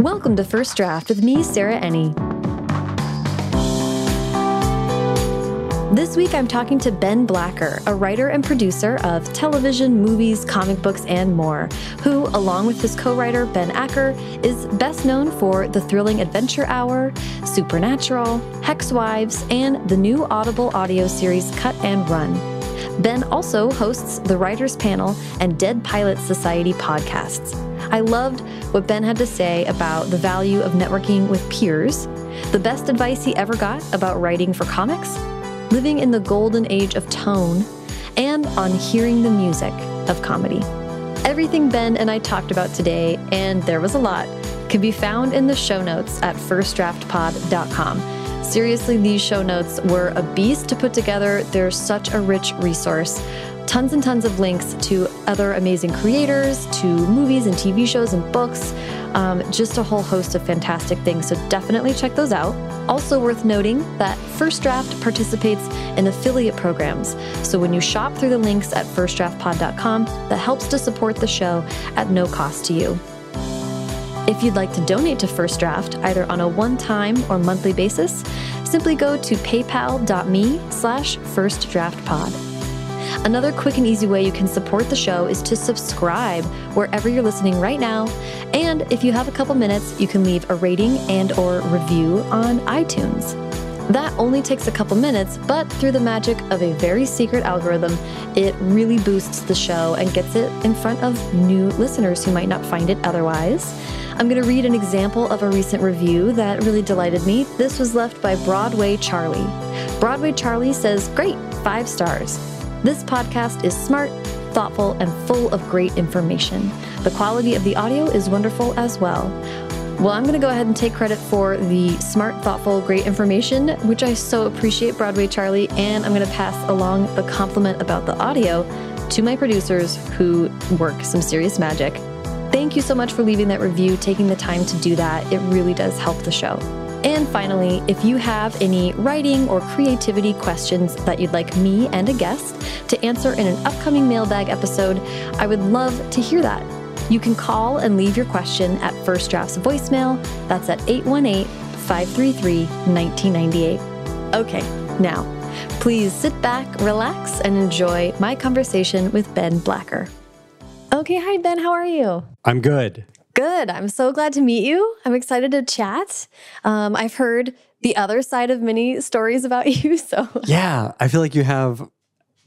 Welcome to First Draft with me, Sarah Enni. This week, I'm talking to Ben Blacker, a writer and producer of television, movies, comic books, and more, who, along with his co writer Ben Acker, is best known for The Thrilling Adventure Hour, Supernatural, Hex Wives, and the new Audible audio series Cut and Run. Ben also hosts the Writers Panel and Dead Pilot Society podcasts. I loved what Ben had to say about the value of networking with peers, the best advice he ever got about writing for comics, living in the golden age of tone, and on hearing the music of comedy. Everything Ben and I talked about today, and there was a lot, can be found in the show notes at firstdraftpod.com. Seriously, these show notes were a beast to put together. They're such a rich resource. Tons and tons of links to other amazing creators, to movies and TV shows and books, um, just a whole host of fantastic things. So definitely check those out. Also, worth noting that First Draft participates in affiliate programs. So when you shop through the links at firstdraftpod.com, that helps to support the show at no cost to you. If you'd like to donate to First Draft, either on a one-time or monthly basis, simply go to paypal.me slash firstdraftpod. Another quick and easy way you can support the show is to subscribe wherever you're listening right now. And if you have a couple minutes, you can leave a rating and or review on iTunes. That only takes a couple minutes, but through the magic of a very secret algorithm, it really boosts the show and gets it in front of new listeners who might not find it otherwise. I'm going to read an example of a recent review that really delighted me. This was left by Broadway Charlie. Broadway Charlie says, Great, five stars. This podcast is smart, thoughtful, and full of great information. The quality of the audio is wonderful as well. Well, I'm going to go ahead and take credit for the smart, thoughtful, great information, which I so appreciate, Broadway Charlie, and I'm going to pass along the compliment about the audio to my producers who work some serious magic. Thank you so much for leaving that review, taking the time to do that. It really does help the show. And finally, if you have any writing or creativity questions that you'd like me and a guest to answer in an upcoming mailbag episode, I would love to hear that. You can call and leave your question at First Draft's voicemail. That's at 818 533 1998. Okay, now, please sit back, relax, and enjoy my conversation with Ben Blacker. Okay, hi, Ben. How are you? I'm good. Good. I'm so glad to meet you. I'm excited to chat. Um, I've heard the other side of many stories about you. So, yeah, I feel like you have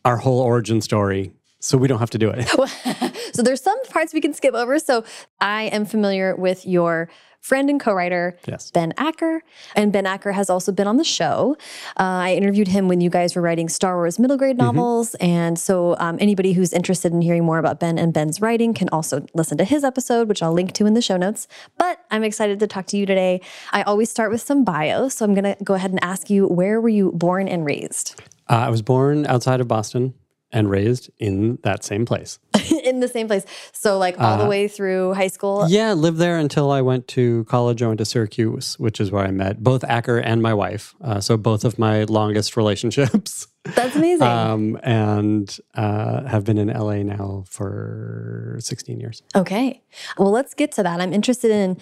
our whole origin story, so we don't have to do it. so, there's some parts we can skip over. So, I am familiar with your friend and co-writer yes. Ben Acker. And Ben Acker has also been on the show. Uh, I interviewed him when you guys were writing Star Wars middle grade mm-hmm. novels. Mm-hmm. And so um, anybody who's interested in hearing more about Ben and Ben's writing can also listen to his episode, which I'll link to in the show notes. But I'm excited to talk to you today. I always start with some bio. So I'm going to go ahead and ask you, where were you born and raised? Uh, I was born outside of Boston and raised in that same place. in the same place. So, like all uh, the way through high school? Yeah, lived there until I went to college. I went to Syracuse, which is where I met both Acker and my wife. Uh, so, both of my longest relationships. That's amazing. um, and uh, have been in LA now for 16 years. Okay. Well, let's get to that. I'm interested in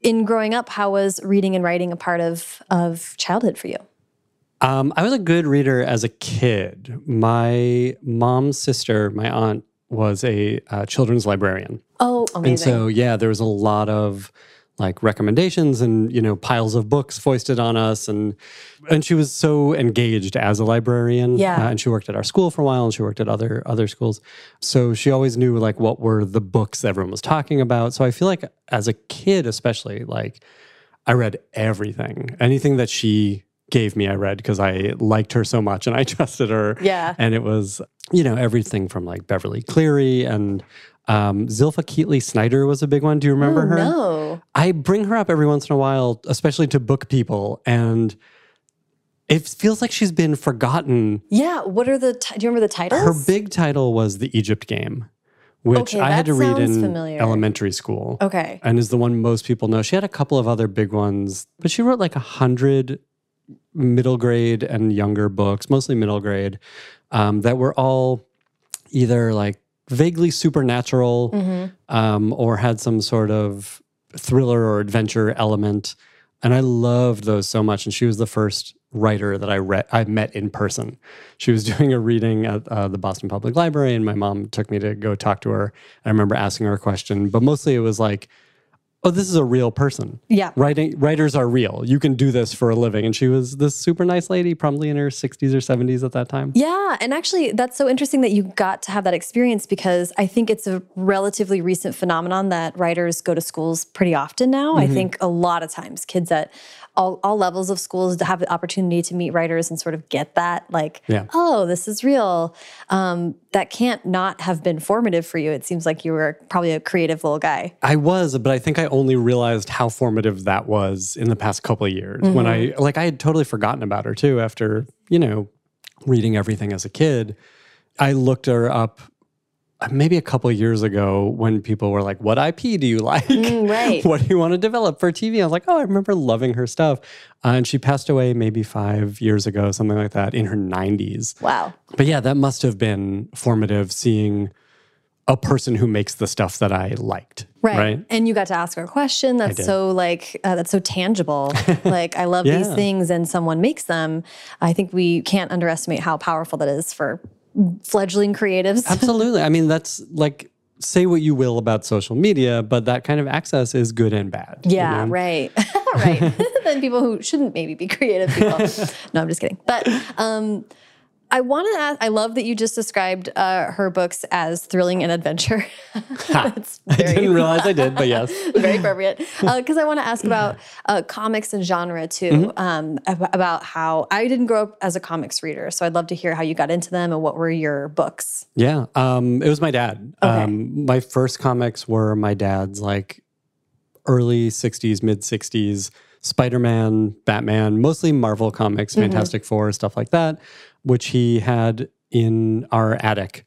in growing up. How was reading and writing a part of of childhood for you? Um, I was a good reader as a kid. My mom's sister, my aunt, was a uh, children's librarian. Oh, amazing. And so, yeah, there was a lot of like recommendations and you know piles of books foisted on us and and she was so engaged as a librarian yeah uh, and she worked at our school for a while and she worked at other other schools so she always knew like what were the books everyone was talking about so i feel like as a kid especially like i read everything anything that she gave me I read because I liked her so much and I trusted her. Yeah. And it was, you know, everything from like Beverly Cleary and um, Zilpha Keatley Snyder was a big one. Do you remember oh, her? No. I bring her up every once in a while, especially to book people. And it feels like she's been forgotten. Yeah. What are the, do you remember the titles? Her big title was The Egypt Game which okay, I had to read in familiar. elementary school. Okay. And is the one most people know. She had a couple of other big ones, but she wrote like a hundred middle grade and younger books, mostly middle grade, um, that were all either like vaguely supernatural mm-hmm. um, or had some sort of thriller or adventure element. And I loved those so much. And she was the first writer that I read I met in person. She was doing a reading at uh, the Boston Public Library, and my mom took me to go talk to her. I remember asking her a question, but mostly it was like, "Oh, this is a real person. Yeah. Writing writers are real. You can do this for a living." And she was this super nice lady, probably in her 60s or 70s at that time. Yeah, and actually, that's so interesting that you got to have that experience because I think it's a relatively recent phenomenon that writers go to schools pretty often now. I mm-hmm. think a lot of times kids at all, all levels of schools to have the opportunity to meet writers and sort of get that, like, Yeah. oh, this is real. Um, that can't not have been formative for you. It seems like you were probably a creative little guy. I was, but I think I only realized how formative that was in the past couple of years when I like I had totally forgotten about her too after, you know, reading everything as a kid. I looked her up maybe a couple of years ago when people were like, "What IP do you like? right. what do you want to develop for TV?" I was like, "Oh, I remember loving her stuff." Uh, and she passed away maybe 5 years ago, something like that, in her 90s. Wow. But yeah, that must have been formative seeing a person who makes the stuff that I liked. Right. Right. And you got to ask her a question that's so like uh, that's so tangible. like I love these things and someone makes them. I think we can't underestimate how powerful that is for fledgling creatives. Absolutely. I mean, that's like, say what you will about social media, but that kind of access is good and bad. you Yeah, know? right. right. then people who shouldn't maybe be creative people. no, I'm just kidding. But um I want to ask. I love that you just described uh, her books as thrilling and adventure. That's I didn't realize I did, but yes. very appropriate because I want to ask about uh, comics and genre too. Mm-hmm. Um, about how I didn't grow up as a comics reader, so I'd love to hear how you got into them and what were your books. Yeah. Um, it was my dad. Um, my first comics were my dad's like early 60s, mid 60s, Spider Man, Batman, mostly Marvel comics, Fantastic Four, stuff like that, which he had in our attic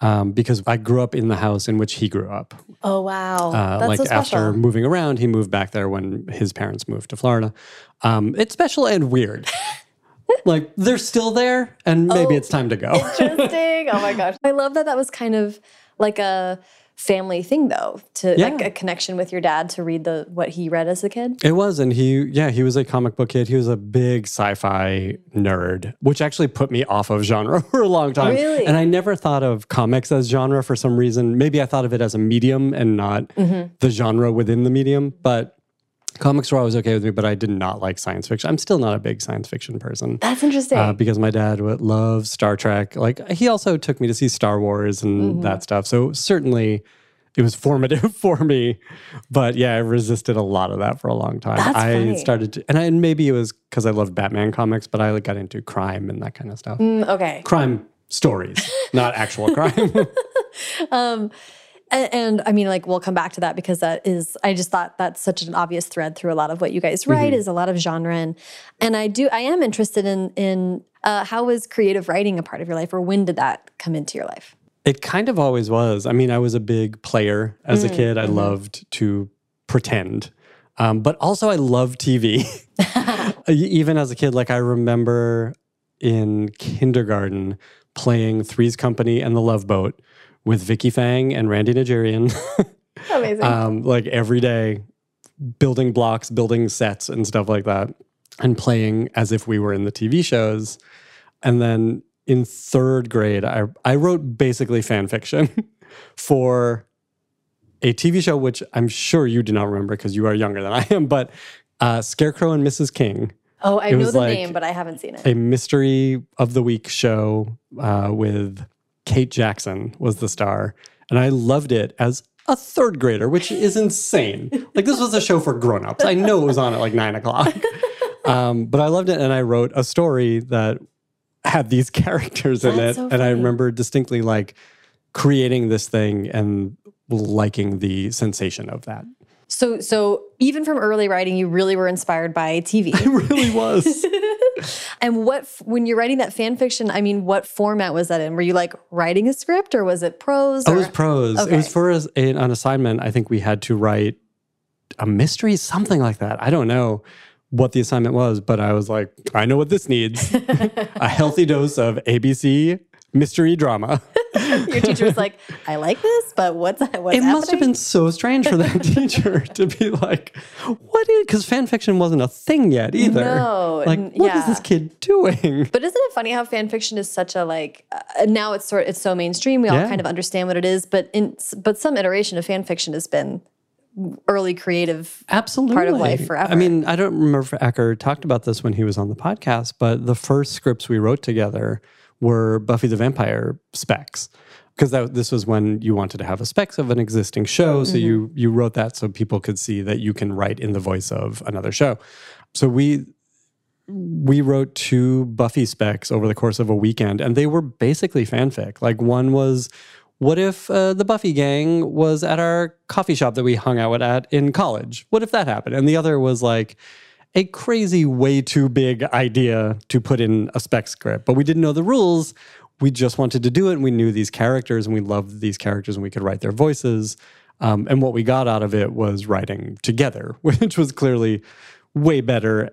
um, because I grew up in the house in which he grew up. Oh wow, Uh, that's like so special. after moving around, he moved back there when his parents moved to Florida. Um, it's special and weird. like they're still there, and maybe Oh. it's time to go. Interesting. oh my gosh, I love that. That was kind of like a family thing, though, to like a connection with your dad to read the what he read as a kid. It was, and he, yeah, he was a comic book kid. He was a big sci-fi nerd, which actually put me off of genre for a long time. Really? And I never thought of comics as genre for some reason. Maybe I thought of it as a medium and not Mm-hmm. the genre within the medium. But comics were always okay with me. But I did not like science fiction. I'm still not a big science fiction person. That's interesting. Uh, because my dad would love Star Trek. Like he also took me to see Star Wars and Mm-hmm. that stuff. So certainly it was formative for me. But yeah, I resisted a lot of that for a long time. That's I funny. started to, and, I, and maybe it was because I loved Batman comics, but I like, got into crime and that kind of stuff. Mm, okay. Crime stories, not actual crime. And, and I mean, like, we'll come back to that because that is, I just thought that's such an obvious thread through a lot of what you guys write is a lot of genre. And, and I do, I am interested in, in uh, how was creative writing a part of your life or when did that come into your life? It kind of always was. I mean, I was a big player as a kid. I loved to pretend, um, but also I love TV. Even as a kid, like I remember in kindergarten playing Three's Company and The Love Boat with Vicky Fang and Randy Nigerian, Amazing. um, like every day, building blocks, building sets, and stuff like that, and playing as if we were in the TV shows. And then in third grade, I, I wrote basically fan fiction for a TV show, which I'm sure you do not remember because you are younger than I am, but uh, Scarecrow and Mrs. King, oh, I it know the like name, but I haven't seen it. a mystery of the week show uh, with Kate Jackson was the star. And I loved it as a third grader, which is insane. Like this was a show for grown-ups. I know it was on at like nine o'clock. Um, but I loved it. And I wrote a story that had these characters in That's it. so and I remember distinctly like creating this thing and liking the sensation of that. So, so even from early writing, you really were inspired by TV. It really was. and what, when you're writing that fan fiction, I mean, what format was that in? Were you like writing a script or was it prose? Oh, or- it was prose. It was for us- a- an assignment. I think we had to write a mystery, something like that. I don't know what the assignment was, but I was like, I know what this needs a healthy dose of ABC mystery drama. Your teacher was like, "I like this, but what's what's it happening?" must have been so strange for that teacher to be like, "What is?" Because fan fiction wasn't a thing yet either. No, like n- what is yeah. this kid doing? But isn't it funny how fan fiction is such a like uh, now it's sort it's so mainstream we all Yeah. kind of understand what it is but in but some iteration of fan fiction has been early creative Absolutely. Part of life forever. I mean, I don't remember if Acker talked about this when he was on the podcast, but the first scripts we wrote together were Buffy the Vampire specs. Because this was when you wanted to have a specs of an existing show, so you you wrote that so people could see that you can write in the voice of another show. So we we wrote two Buffy specs over the course of a weekend, and they were basically fanfic. Like one was, what if uh, the Buffy gang was at our coffee shop that we hung out at in college? What if that happened? And the other was like a crazy, way too big idea to put in a spec script, but we didn't know the rules. We just wanted to do it, and we knew these characters, and we loved these characters, and we could write their voices. Um, and what we got out of it was writing together, which was clearly way better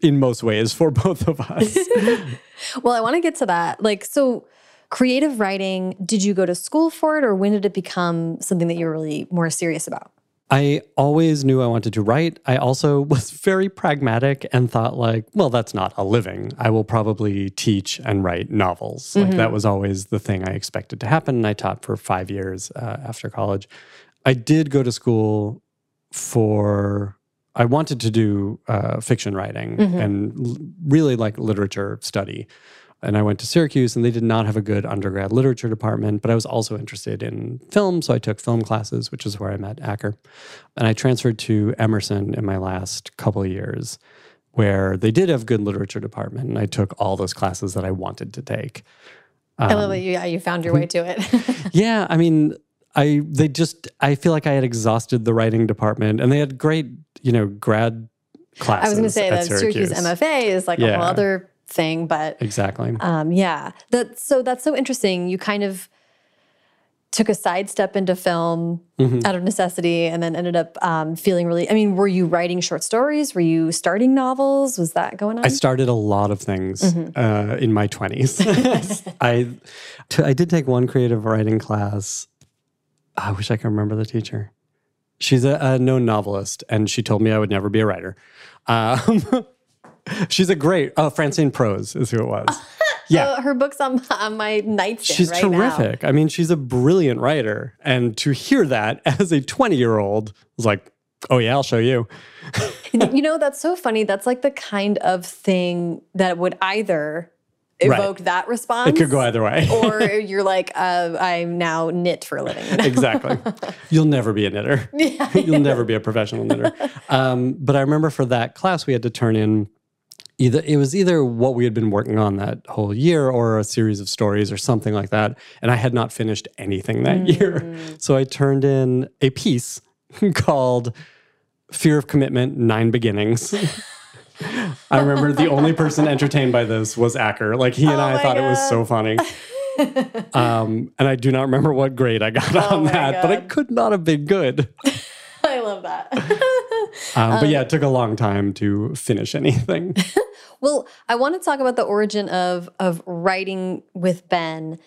in most ways for both of us. well I want to get to that like so creative writing did you go to school for it or when did it become something that you were really more serious about I always knew I wanted to write. I also was very pragmatic and thought like, well, that's not a living. I will probably teach and write novels. Like that was always the thing I expected to happen. And I taught for five years uh, after college. I did go to school for. I wanted to do uh, fiction writing and l- really like literature study. And I went to Syracuse, and they did not have a good undergrad literature department. But I was also interested in film, so I took film classes, which is where I met Acker. And I transferred to Emerson in my last couple of years, where they did have good literature department, and I took all those classes that I wanted to take. I love um, that you yeah, you found your hmm way to it Yeah, I mean, I they just I feel like I had exhausted the writing department, and they had great, you know, grad classes. I was going to say that Syracuse Syracuse. MFA is like a Yeah. whole other thing but Exactly. Um, yeah, that so that's so interesting. You kind of took a sidestep into film Mm-hmm. out of necessity, and then ended up um, feeling really. I mean, were you writing short stories? Were you starting novels? Was that going on? I started a lot of things Mm-hmm. uh, in my twenties. I t- I did take one creative writing class. I wish I could remember the teacher. She's a, a known novelist, and she told me I would never be a writer. Um, she's a great. Oh, Francine Prose is who it was. Yeah, Uh, her books on, on my nightstand she's right now. terrific. I mean, she's a brilliant writer, and to hear that as a twenty-year-old was like, oh yeah, I'll show you. you know, that's so funny. That's like the kind of thing that would either Right. evoke that response. It could go either way. or you're like, uh, I'm now knit for a living. exactly. You'll never be a knitter. Yeah. You'll never be a professional knitter. Um, but I remember for that class, we had to turn in either it was either what we had been working on that whole year or a series of stories or something like that. And I had not finished anything that year. So I turned in a piece called Fear of Commitment Nine Beginnings. I remember the only person entertained by this was Acker. Like he and Oh I thought it was so funny. um, and I do not remember what grade I got on Oh my that, but it could not have been good. I love that. Um, but yeah, it took a long time to finish anything. Well, I want to talk about the origin of of writing with Ben.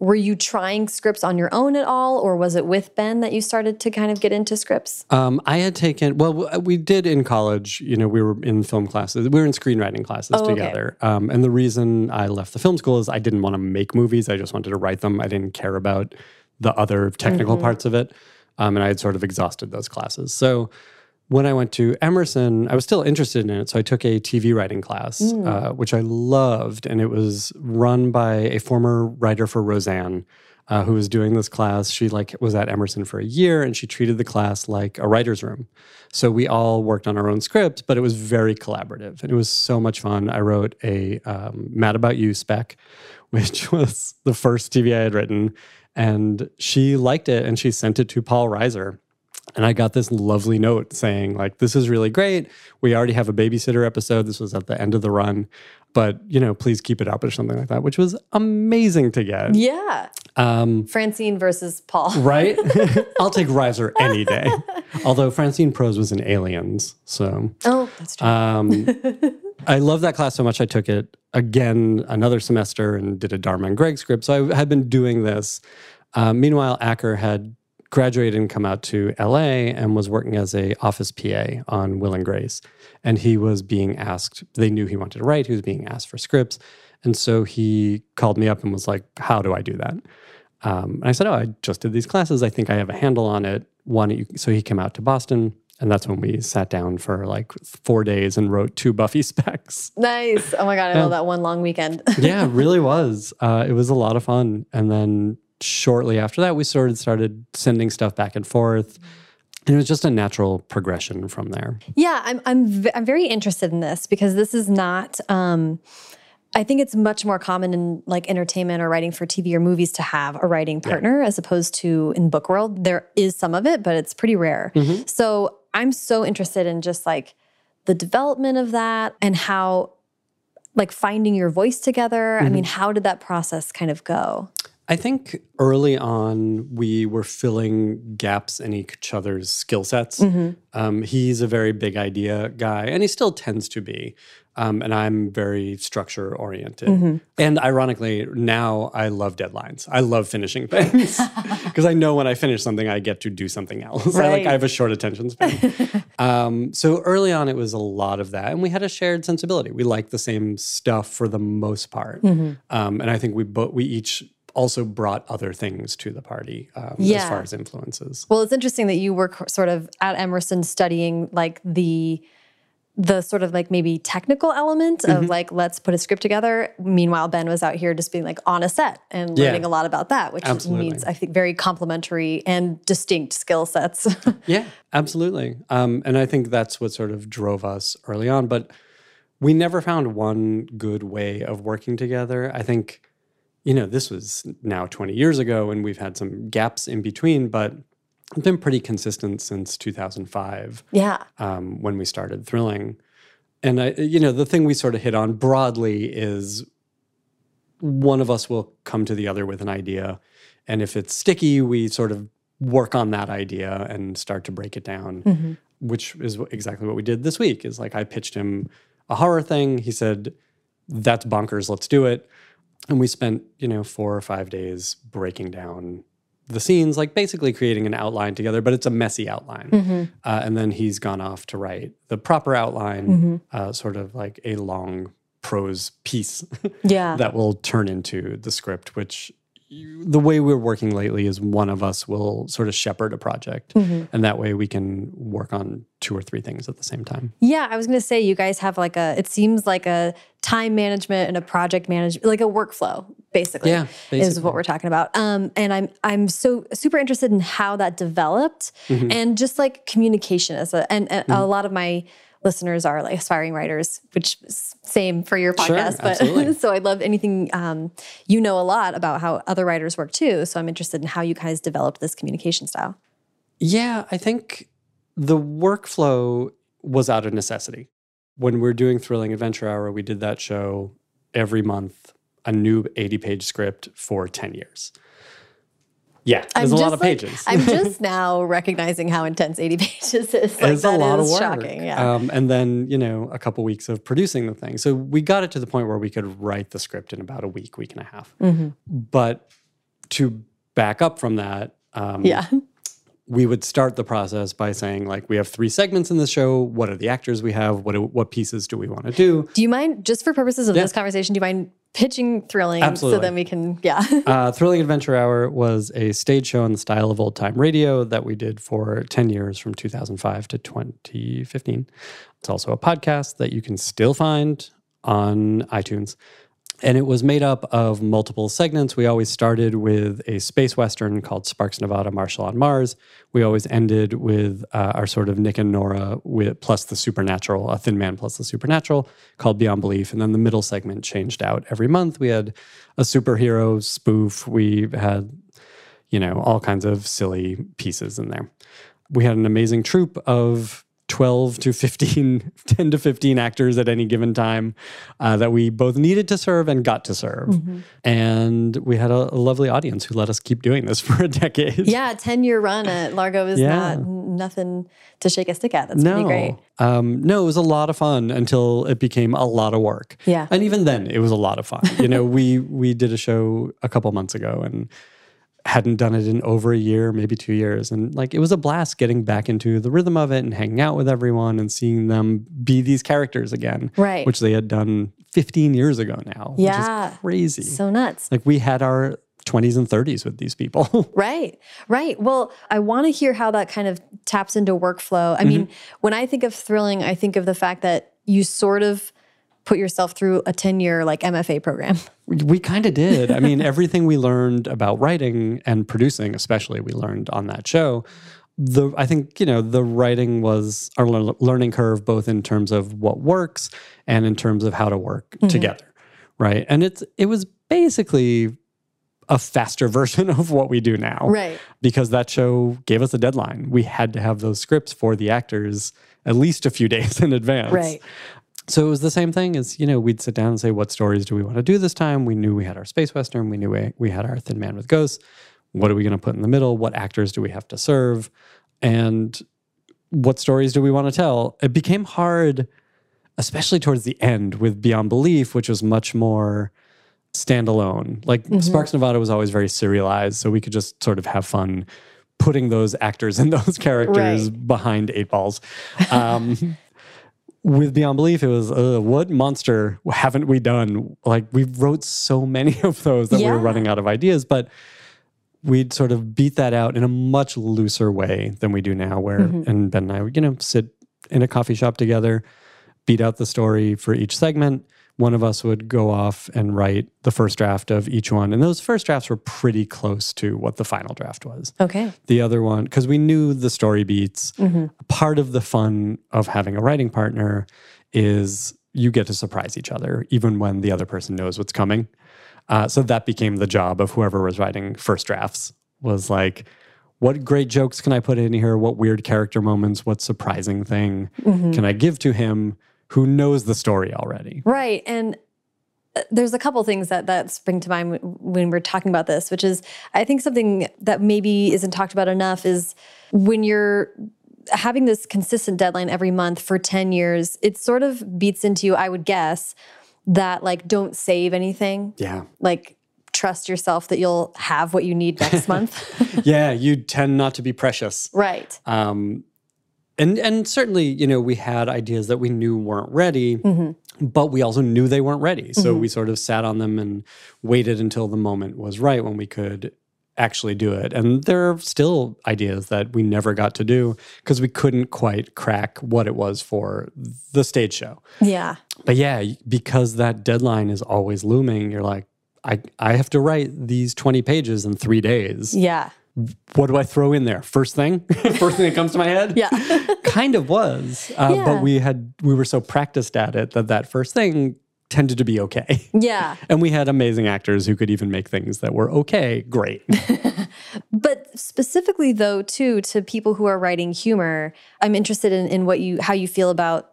Were you trying scripts on your own at all, or was it with Ben that you started to kind of get into scripts? Um, I had taken, well, we did in college, you know, we were in film classes, we were in screenwriting classes Oh, okay. together. Um, and the reason I left the film school is I didn't want to make movies, I just wanted to write them. I didn't care about the other technical Mm-hmm. parts of it. Um, and I had sort of exhausted those classes. So when I went to Emerson, I was still interested in it. So I took a TV writing class, Mm. uh, which I loved. And it was run by a former writer for Roseanne. Uh, who was doing this class? She like was at Emerson for a year, and she treated the class like a writer's room. So we all worked on our own script, but it was very collaborative, and it was so much fun. I wrote a um, "Mad About You" spec, which was the first TV I had written, and she liked it, and she sent it to Paul Reiser, and I got this lovely note saying, like, this is really great. We already have a babysitter episode. This was at the end of the run. But, you know, please keep it up or something like that, which was amazing to get. Yeah, Um, Francine versus Paul. right? I'll take Reiser any day. Although Francine Prose was in Aliens. So, Oh, that's true. um, I love that class so much. I took it again another semester and did a Dharma and Greg script. So I had been doing this. Uh, meanwhile, Acker had graduated and come out to LA and was working as a office PA on Will and Grace. And he was being asked, they knew he wanted to write, he was being asked for scripts. And so he called me up and was like, How do I do that? Um, and I said, Oh, I just did these classes. I think I have a handle on it. One, you, so he came out to Boston. And that's when we sat down for like four days and wrote two Buffy specs. Nice. Oh my God, I yeah. love that one long weekend. yeah, it really was. Uh, it was a lot of fun. And then shortly after that, we sort of started sending stuff back and forth. And it was just a natural progression from there. Yeah, I'm I'm I'm very interested in this because this is not. Um, I think it's much more common in like entertainment or writing for TV or movies to have a writing partner yeah. as opposed to in book world. There is some of it, but it's pretty rare. Mm -hmm. So I'm so interested in just like the development of that and how like finding your voice together. Mm -hmm. I mm-hmm. mean, how did that process kind of go? I think early on we were filling gaps in each other's skill sets. Mm-hmm. Um, he's a very big idea guy, and he still tends to be. Um, and I'm very structure oriented. Mm-hmm. And ironically, now I love deadlines. I love finishing things because I know when I finish something, I get to do something else. Right. I, like I have a short attention span. um, so early on, it was a lot of that, and we had a shared sensibility. We liked the same stuff for the most part, mm-hmm. um, and I think we both we each also brought other things to the party um, yeah. as far as influences. Well, it's interesting that you were sort of at Emerson studying like the the sort of like maybe technical element of mm -hmm. like let's put a script together. Meanwhile, Ben was out here just being like on a set and learning yeah. a lot about that, which absolutely. means I think very complementary and distinct skill sets. yeah, absolutely. Um, and I think that's what sort of drove us early on. But we never found one good way of working together. I think you know, this was now 20 years ago and we've had some gaps in between, but it's been pretty consistent since 2005. Yeah. Um, when we started thrilling. And I, you know, the thing we sort of hit on broadly is one of us will come to the other with an idea. And if it's sticky, we sort of work on that idea and start to break it down, mm -hmm. which is exactly what we did this week. Is like I pitched him a horror thing. He said, That's bonkers, let's do it and we spent you know four or five days breaking down the scenes like basically creating an outline together but it's a messy outline mm-hmm. uh, and then he's gone off to write the proper outline mm-hmm. uh, sort of like a long prose piece yeah that will turn into the script which the way we're working lately is one of us will sort of shepherd a project mm-hmm. and that way we can work on two or three things at the same time yeah i was going to say you guys have like a it seems like a time management and a project management like a workflow basically, yeah, basically. is what we're talking about um, and i'm i'm so super interested in how that developed mm-hmm. and just like communication as a and, and mm-hmm. a lot of my listeners are like aspiring writers, which same for your podcast. Sure, but so I'd love anything um, you know a lot about how other writers work too. So I'm interested in how you guys developed this communication style. Yeah, I think the workflow was out of necessity. When we are doing Thrilling Adventure Hour, we did that show every month, a new 80 page script for 10 years. Yeah, there's I'm a lot of like, pages. I'm just now recognizing how intense 80 pages is. Like, it's a lot of work. Shocking, yeah. Um, and then, you know, a couple weeks of producing the thing. So we got it to the point where we could write the script in about a week, week and a half. Mm-hmm. But to back up from that, um, yeah. We would start the process by saying, like, we have three segments in the show. What are the actors we have? What, what pieces do we want to do? Do you mind, just for purposes of yeah. this conversation, do you mind pitching Thrilling Absolutely. so then we can, yeah. uh, Thrilling Adventure Hour was a stage show in the style of old time radio that we did for 10 years from 2005 to 2015. It's also a podcast that you can still find on iTunes. And it was made up of multiple segments. We always started with a space western called Sparks Nevada Marshal on Mars. We always ended with uh, our sort of Nick and Nora with plus the supernatural, a Thin Man plus the supernatural called Beyond Belief. And then the middle segment changed out every month. We had a superhero spoof. We had, you know, all kinds of silly pieces in there. We had an amazing troupe of 12 to 15, 10 to 15 actors at any given time uh, that we both needed to serve and got to serve. Mm-hmm. And we had a, a, lovely audience who let us keep doing this for a decade. Yeah, 10 year run at Largo is yeah. not nothing to shake a stick at. That's pretty great. Um, no, it was a lot of fun until it became a lot of work. Yeah. And even then, it was a lot of fun. you know, we we did a show a couple months ago and hadn't done it in over a year, maybe two years, and like it was a blast getting back into the rhythm of it and hanging out with everyone and seeing them be these characters again, Right. Which they had done 15 years ago now. Yeah. which is crazy. So nuts. like we had our 20s and 30s with these people. Right, right. Well, I want to hear how that kind of taps into workflow. I mm-hmm. mean, when I think of thrilling, I think of the fact that you sort of put yourself through a 10 year like MFA program. We kind of did. I mean, everything we learned about writing and producing, especially, we learned on that show. The I think you know the writing was our learning curve, both in terms of what works and in terms of how to work mm-hmm. together, right? And it's it was basically a faster version of what we do now, Right. Because that show gave us a deadline. We had to have those scripts for the actors at least a few days in advance, Right. So it was the same thing as, you know, we'd sit down and say, what stories do we want to do this time? We knew we had our space western. We knew we, we had our Thin Man with Ghosts. What are we going to put in the middle? What actors do we have to serve? And what stories do we want to tell? It became hard, especially towards the end with Beyond Belief, which was much more standalone. Like Sparks Nevada was always very serialized, so we could just sort of have fun putting those actors and those characters behind eight balls. Um, with Beyond Belief, it was uh, what monster haven't we done? Like we wrote so many of those that we were running out of ideas, but we'd sort of beat that out in a much looser way than we do now. Where and Ben and I, would, you know, sit in a coffee shop together, beat out the story for each segment. One of us would go off and write the first draft of each one, and those first drafts were pretty close to what the final draft was. Okay. the other one because we knew the story beats. Part of the fun of having a writing partner is you get to surprise each other even when the other person knows what's coming. Uh, so that became the job of whoever was writing first drafts was like what great jokes can i put in here? What weird character moments? What surprising thing can i give to him who knows the story already Right. And uh, there's a couple things that that spring to mind when we're talking about this, which is I think something that maybe isn't talked about enough is when you're having this consistent deadline every month for 10 years, it sort of beats into you, I would guess, that like don't save anything. yeah Like trust yourself that you'll have what you need next month. yeah you tend not to be precious right. Um, and and certainly, you know, we had ideas that we knew weren't ready, mm-hmm. but we also knew they weren't ready. So mm-hmm. we sort of sat on them and waited until the moment was right when we could actually do it. And there are still ideas that we never got to do because we couldn't quite crack what it was for the stage show. Yeah. But yeah, because that deadline is always looming, you're like, I, I have to write these 20 pages in three days Yeah. What do I throw in there? First thing, first thing that comes to my head. Yeah. kind of was, uh, Yeah. but we had we were so practiced at it that that first thing tended to be okay. yeah. And we had amazing actors who could even make things that were okay, great. But specifically though, too, to people who are writing humor, I'm interested in, in what you how you feel about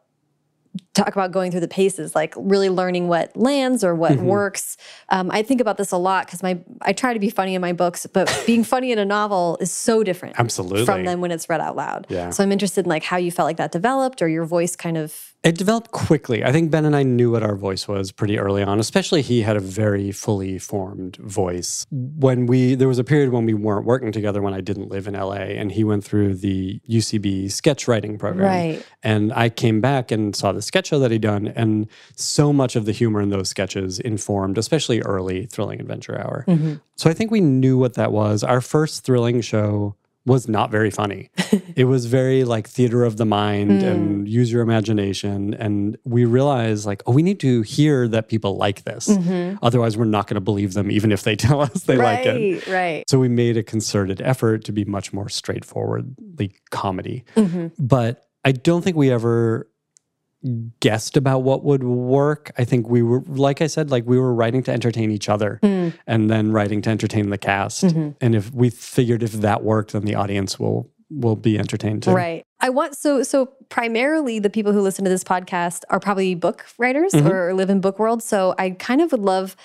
talk about going through the paces, like really learning what lands or what works. Um, I think about this a lot because my I try to be funny in my books, but being funny in a novel is so different Absolutely. from them when it's read out loud. Yeah. So I'm interested in like how you felt like that developed or your voice kind of It developed quickly. I think Ben and I knew what our voice was pretty early on, especially he had a very fully formed voice. When we there was a period when we weren't working together when I didn't live in LA and he went through the UCB sketch writing program. Right. And I came back and saw the sketch show that he'd done and so much of the humor in those sketches informed, especially early Thrilling Adventure Hour. Mm-hmm. So I think we knew what that was. Our first thrilling show was not very funny. it was very like theater of the mind hmm. and use your imagination. And we realized like, oh, we need to hear that people like this. Mm-hmm. Otherwise, we're not going to believe them, even if they tell us they like it. right, right. So we made a concerted effort to be much more straightforwardly comedy. Mm-hmm. But I don't think we ever guessed about what would work. I think we were, like I said, like we were writing to entertain each other and then writing to entertain the cast. And if we figured if that worked, then the audience will will be entertained too. Right. I want so so primarily the people who listen to this podcast are probably book writers Mm-hmm. or live in book world. So I kind of would love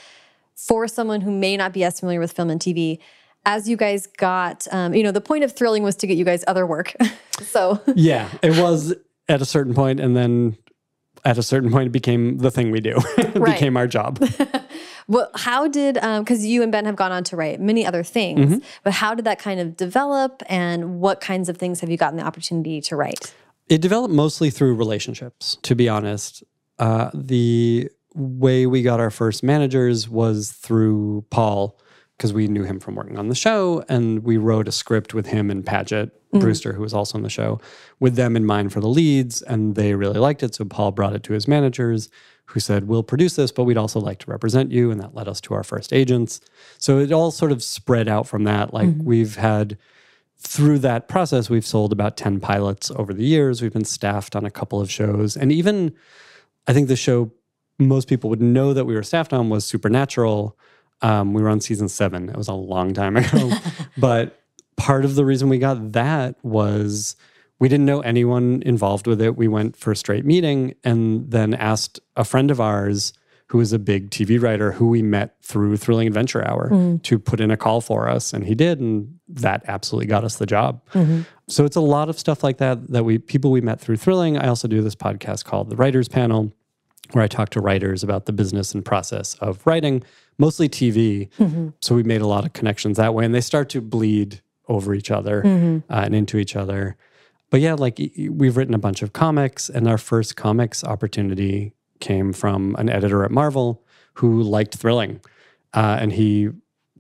for someone who may not be as familiar with film and TV, as you guys got, um, you know, the point of thrilling was to get you guys other work. so yeah, it was at a certain point, and then at a certain point, it became the thing we do. it Right. became our job. Well, how did because you and Ben have gone on to write many other things, but how did that kind of develop, and what kinds of things have you gotten the opportunity to write? It developed mostly through relationships, to be honest. Uh, the way we got our first managers was through Paul, because we knew him from working on the show, and we wrote a script with him and Paget mm-hmm. Brewster, who was also on the show, with them in mind for the leads, and they really liked it. So Paul brought it to his managers, who said, "We'll produce this, but we'd also like to represent you," and that led us to our first agents. So it all sort of spread out from that. Like mm-hmm. we've had through that process, we've sold about 10 pilots over the years. We've been staffed on a couple of shows. And even, I think the show most people would know that we were staffed on was Supernatural. Um, we were on season seven. It was a long time ago. but part of the reason we got that was we didn't know anyone involved with it. We went for a straight meeting and then asked a friend of ours who is a big TV writer who we met through Thrilling Adventure Hour to put in a call for us. And he did. And that absolutely got us the job. So it's a lot of stuff like that that we people we met through Thrilling. I also do this podcast called The Writers Panel, where I talk to writers about the business and process of writing, mostly TV. So we made a lot of connections that way, and they start to bleed over each other uh, and into each other. But yeah, like we've written a bunch of comics, and our first comics opportunity came from an editor at Marvel who liked Thrilling, uh, and he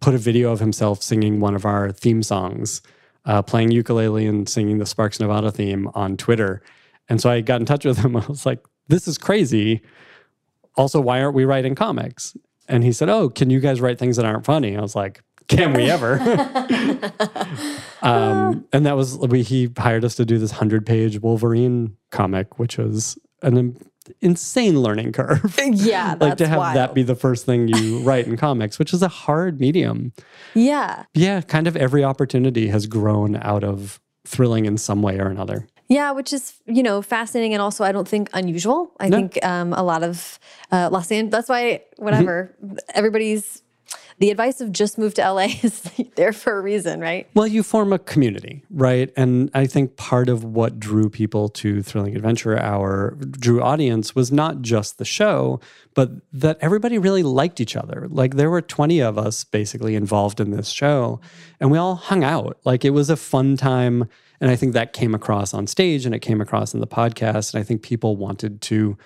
put a video of himself singing one of our theme songs, uh, playing ukulele and singing the Sparks Nevada theme on Twitter. And so I got in touch with him. I was like, "This is crazy." Also, why aren't we writing comics? And he said, "Oh, can you guys write things that aren't funny?" I was like, "Can we ever?" um, and that was we, he hired us to do this hundred-page Wolverine comic, which was an insane learning curve. Yeah, like to have wild. that be the first thing you write in comics, which is a hard medium. yeah, Yeah, kind of every opportunity has grown out of thrilling in some way or another. Yeah, which is you know fascinating and also I don't think unusual. I No. think um, a lot of uh, Los Angeles. That's why whatever everybody's. The advice of just move to LA is there for a reason, right? Well, you form a community, right? And I think part of what drew people to Thrilling Adventure Hour, drew audience, was not just the show, but that everybody really liked each other. Like there were 20 of us basically involved in this show, and we all hung out. Like it was a fun time. And I think that came across on stage and it came across in the podcast. And I think people wanted to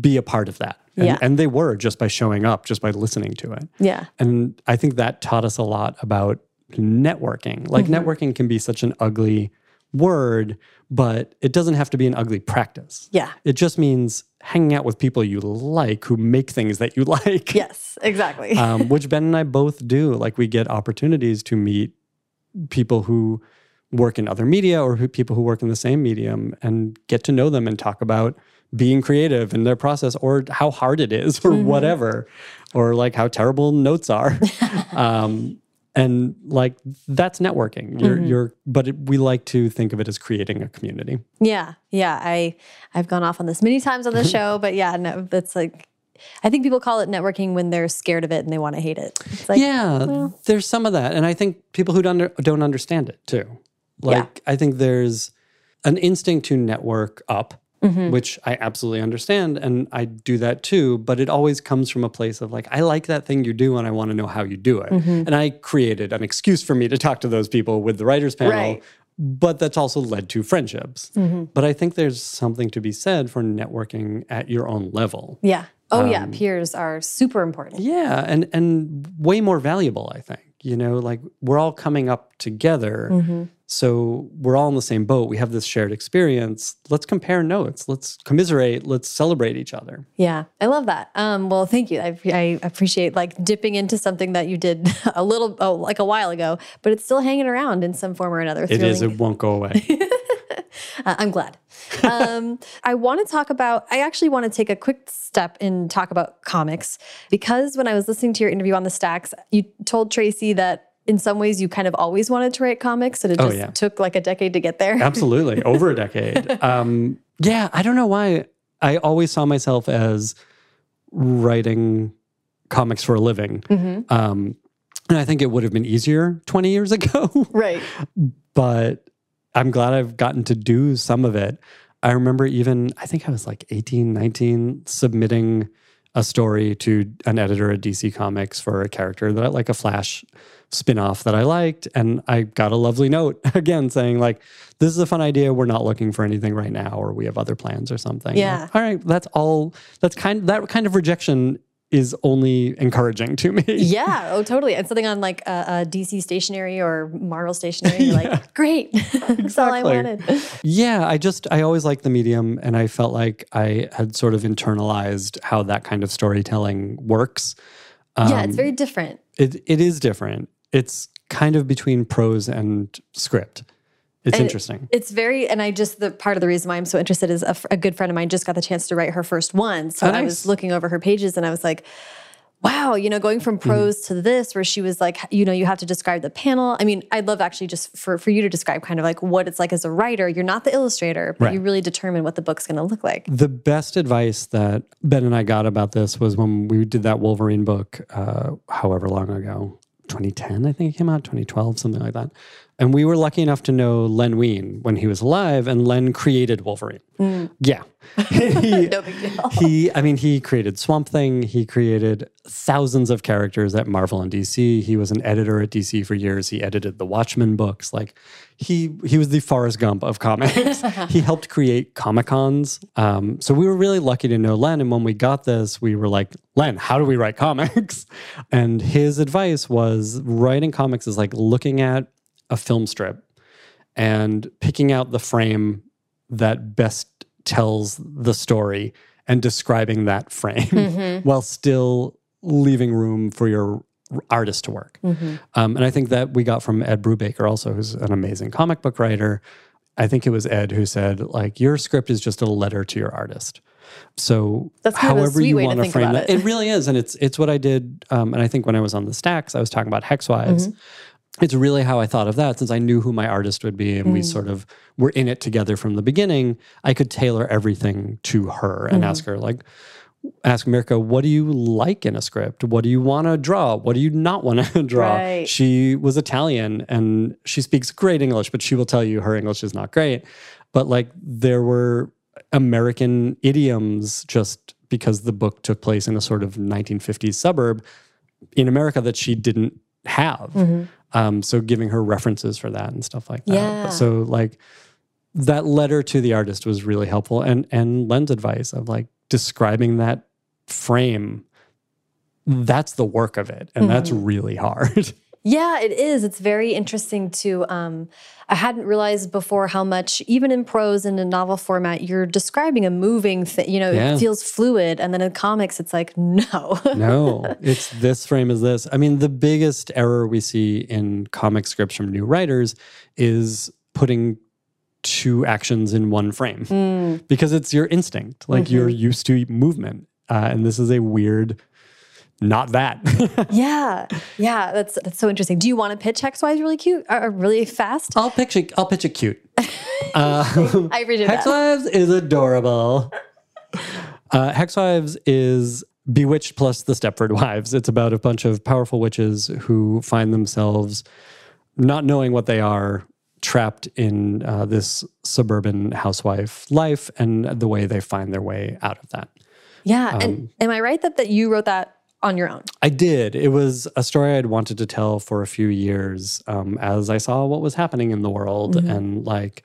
be a part of that. And, Yeah. and they were just by showing up, just by listening to it. Yeah, And I think that taught us a lot about networking. Like networking can be such an ugly word, but it doesn't have to be an ugly practice. yeah, It just means hanging out with people you like who make things that you like. yes, exactly. um, which Ben and I both do. Like we get opportunities to meet people who work in other media or who, people who work in the same medium and get to know them and talk about being creative in their process or how hard it is or whatever or like how terrible notes are. Um, and like that's networking. You're you're but it, we like to think of it as creating a community. Yeah, yeah. I I've gone off on this many times on the show, but yeah, no, that's like I think people call it networking when they're scared of it and they want to hate it. It's like yeah, there's some of that, and I think people who don't don't understand it too. Like I think there's an instinct to network up, which I absolutely understand, and I do that too. But it always comes from a place of like, I like that thing you do, and I want to know how you do it. And I created an excuse for me to talk to those people with the writers panel. Right. But that's also led to friendships. But I think there's something to be said for networking at your own level. yeah. Oh Um, yeah, peers are super important. Yeah, and and way more valuable, I think. You know, like we're all coming up together. Mm-hmm. So we're all in the same boat. We have this shared experience. Let's compare notes. Let's commiserate. Let's celebrate each other. Yeah, I love that. Um, well, thank you. I, I appreciate like dipping into something that you did a little, oh, like a while ago, but it's still hanging around in some form or another. It is. Thrilling- It won't go away. Uh, I'm glad. Um, I want to talk about, I actually want to take a quick step and talk about comics because when I was listening to your interview on the stacks, you told Tracy that in some ways you kind of always wanted to write comics and it Oh, just yeah. took like a decade to get there. Absolutely. Over a decade. Um, yeah, I don't know why. I always saw myself as writing comics for a living. Mm-hmm. Um, And I think it would have been easier 20 years ago. Right. but I'm glad I've gotten to do some of it. I remember even, I think I was like 18, 19, submitting a story to an editor at DC Comics for a character that I like a Flash spin-off that I liked. And I got a lovely note again saying, like, this is a fun idea. We're not looking for anything right now, or we have other plans or something. Yeah. Like, all right, that's all that's kind that kind of rejection is only encouraging to me. Yeah. Oh, totally. And something on like a, DC stationery or Marvel stationery. Yeah. like, great. That's all I wanted. Yeah, I just I always liked the medium and I felt like I had sort of internalized how that kind of storytelling works. yeah, Um, it's very different. it it is different. It's kind of between prose and script. It's And- interesting. It's very, and I just, the part of the reason why I'm so interested is a good friend of mine just got the chance to write her first one. So Oh, I was looking over her pages and I was like, wow, you know, going Mm-hmm. from prose to this, where she was like, you know, you have to describe the panel. I mean, I'd love actually just for, for you to describe kind of like what it's like as a writer. You're not the illustrator, but Right. you really determine what the book's going to look like. The best advice that Ben and I got about this was when we did that Wolverine book, uh, however long ago, 2010, I think it came out, 2012, something like that. And we were lucky enough to know Len Wein when he was alive, and Len created Wolverine. Yeah. He- No big deal. he i mean he created swamp thing. He created thousands of characters at marvel and dc he was an editor at dc for years. He edited the watchmen books. Like he he was the forrest gump of comics. He helped create comic cons um, so we were really lucky to know len. And when we got this we were like len how do we write comics? And his advice was writing comics is like looking at a film strip and picking out the frame that best tells the story and describing that frame while still leaving room for your artist to work. Um, and I think that we got from Ed Brubaker also, who's an amazing comic book writer. I think it was Ed who said, like, your script is just a letter to your artist. So That's kind however you want to frame that, it. it really is, and it's it's what I did. Um, and I think when I was on the stacks, I was talking about Hexwives, Mm-hmm. It's really how I thought of that, since I knew who my artist would be, and we Mm. sort of were in it together from the beginning. I could tailor everything to her and Mm-hmm. ask her like, ask Mirka, what do you like in a script? What do you want to draw? What do you not want to draw? Right. She was Italian and she speaks great English, but she will tell you her English is not great. But like there were American idioms just because the book took place in a sort of 1950s suburb in America that she didn't have. Um, so giving her references for that and stuff like that. Yeah. So like that letter to the artist was really helpful and and Len's advice of like describing that frame that's the work of it and that's really hard Yeah, it is. It's very interesting to. Um, I hadn't realized before how much, even in prose and in novel format, you're describing a moving thing. You know, Yeah. it feels fluid, and then in comics, it's like no. no it's this frame is this i mean the biggest error we see in comic scripts from new writers is putting two actions in one frame because it's your instinct like you're used to movement uh, and this is a weird not that yeah, yeah. That's that's so interesting. Do you want to pitch Hex Wives really cute or or really fast? I'll pitch it. I'll pitch it cute. Uh, I appreciate Hex that. Wives is adorable. Uh, Hex Wives is Bewitched plus the Stepford Wives. It's about a bunch of powerful witches who find themselves not knowing what they are, trapped in uh, this suburban housewife life, and the way they find their way out of that. Yeah, Um, and am I right that that you wrote that on your own? I did. It was a story I'd wanted to tell for a few years um, as I saw what was happening in the world and like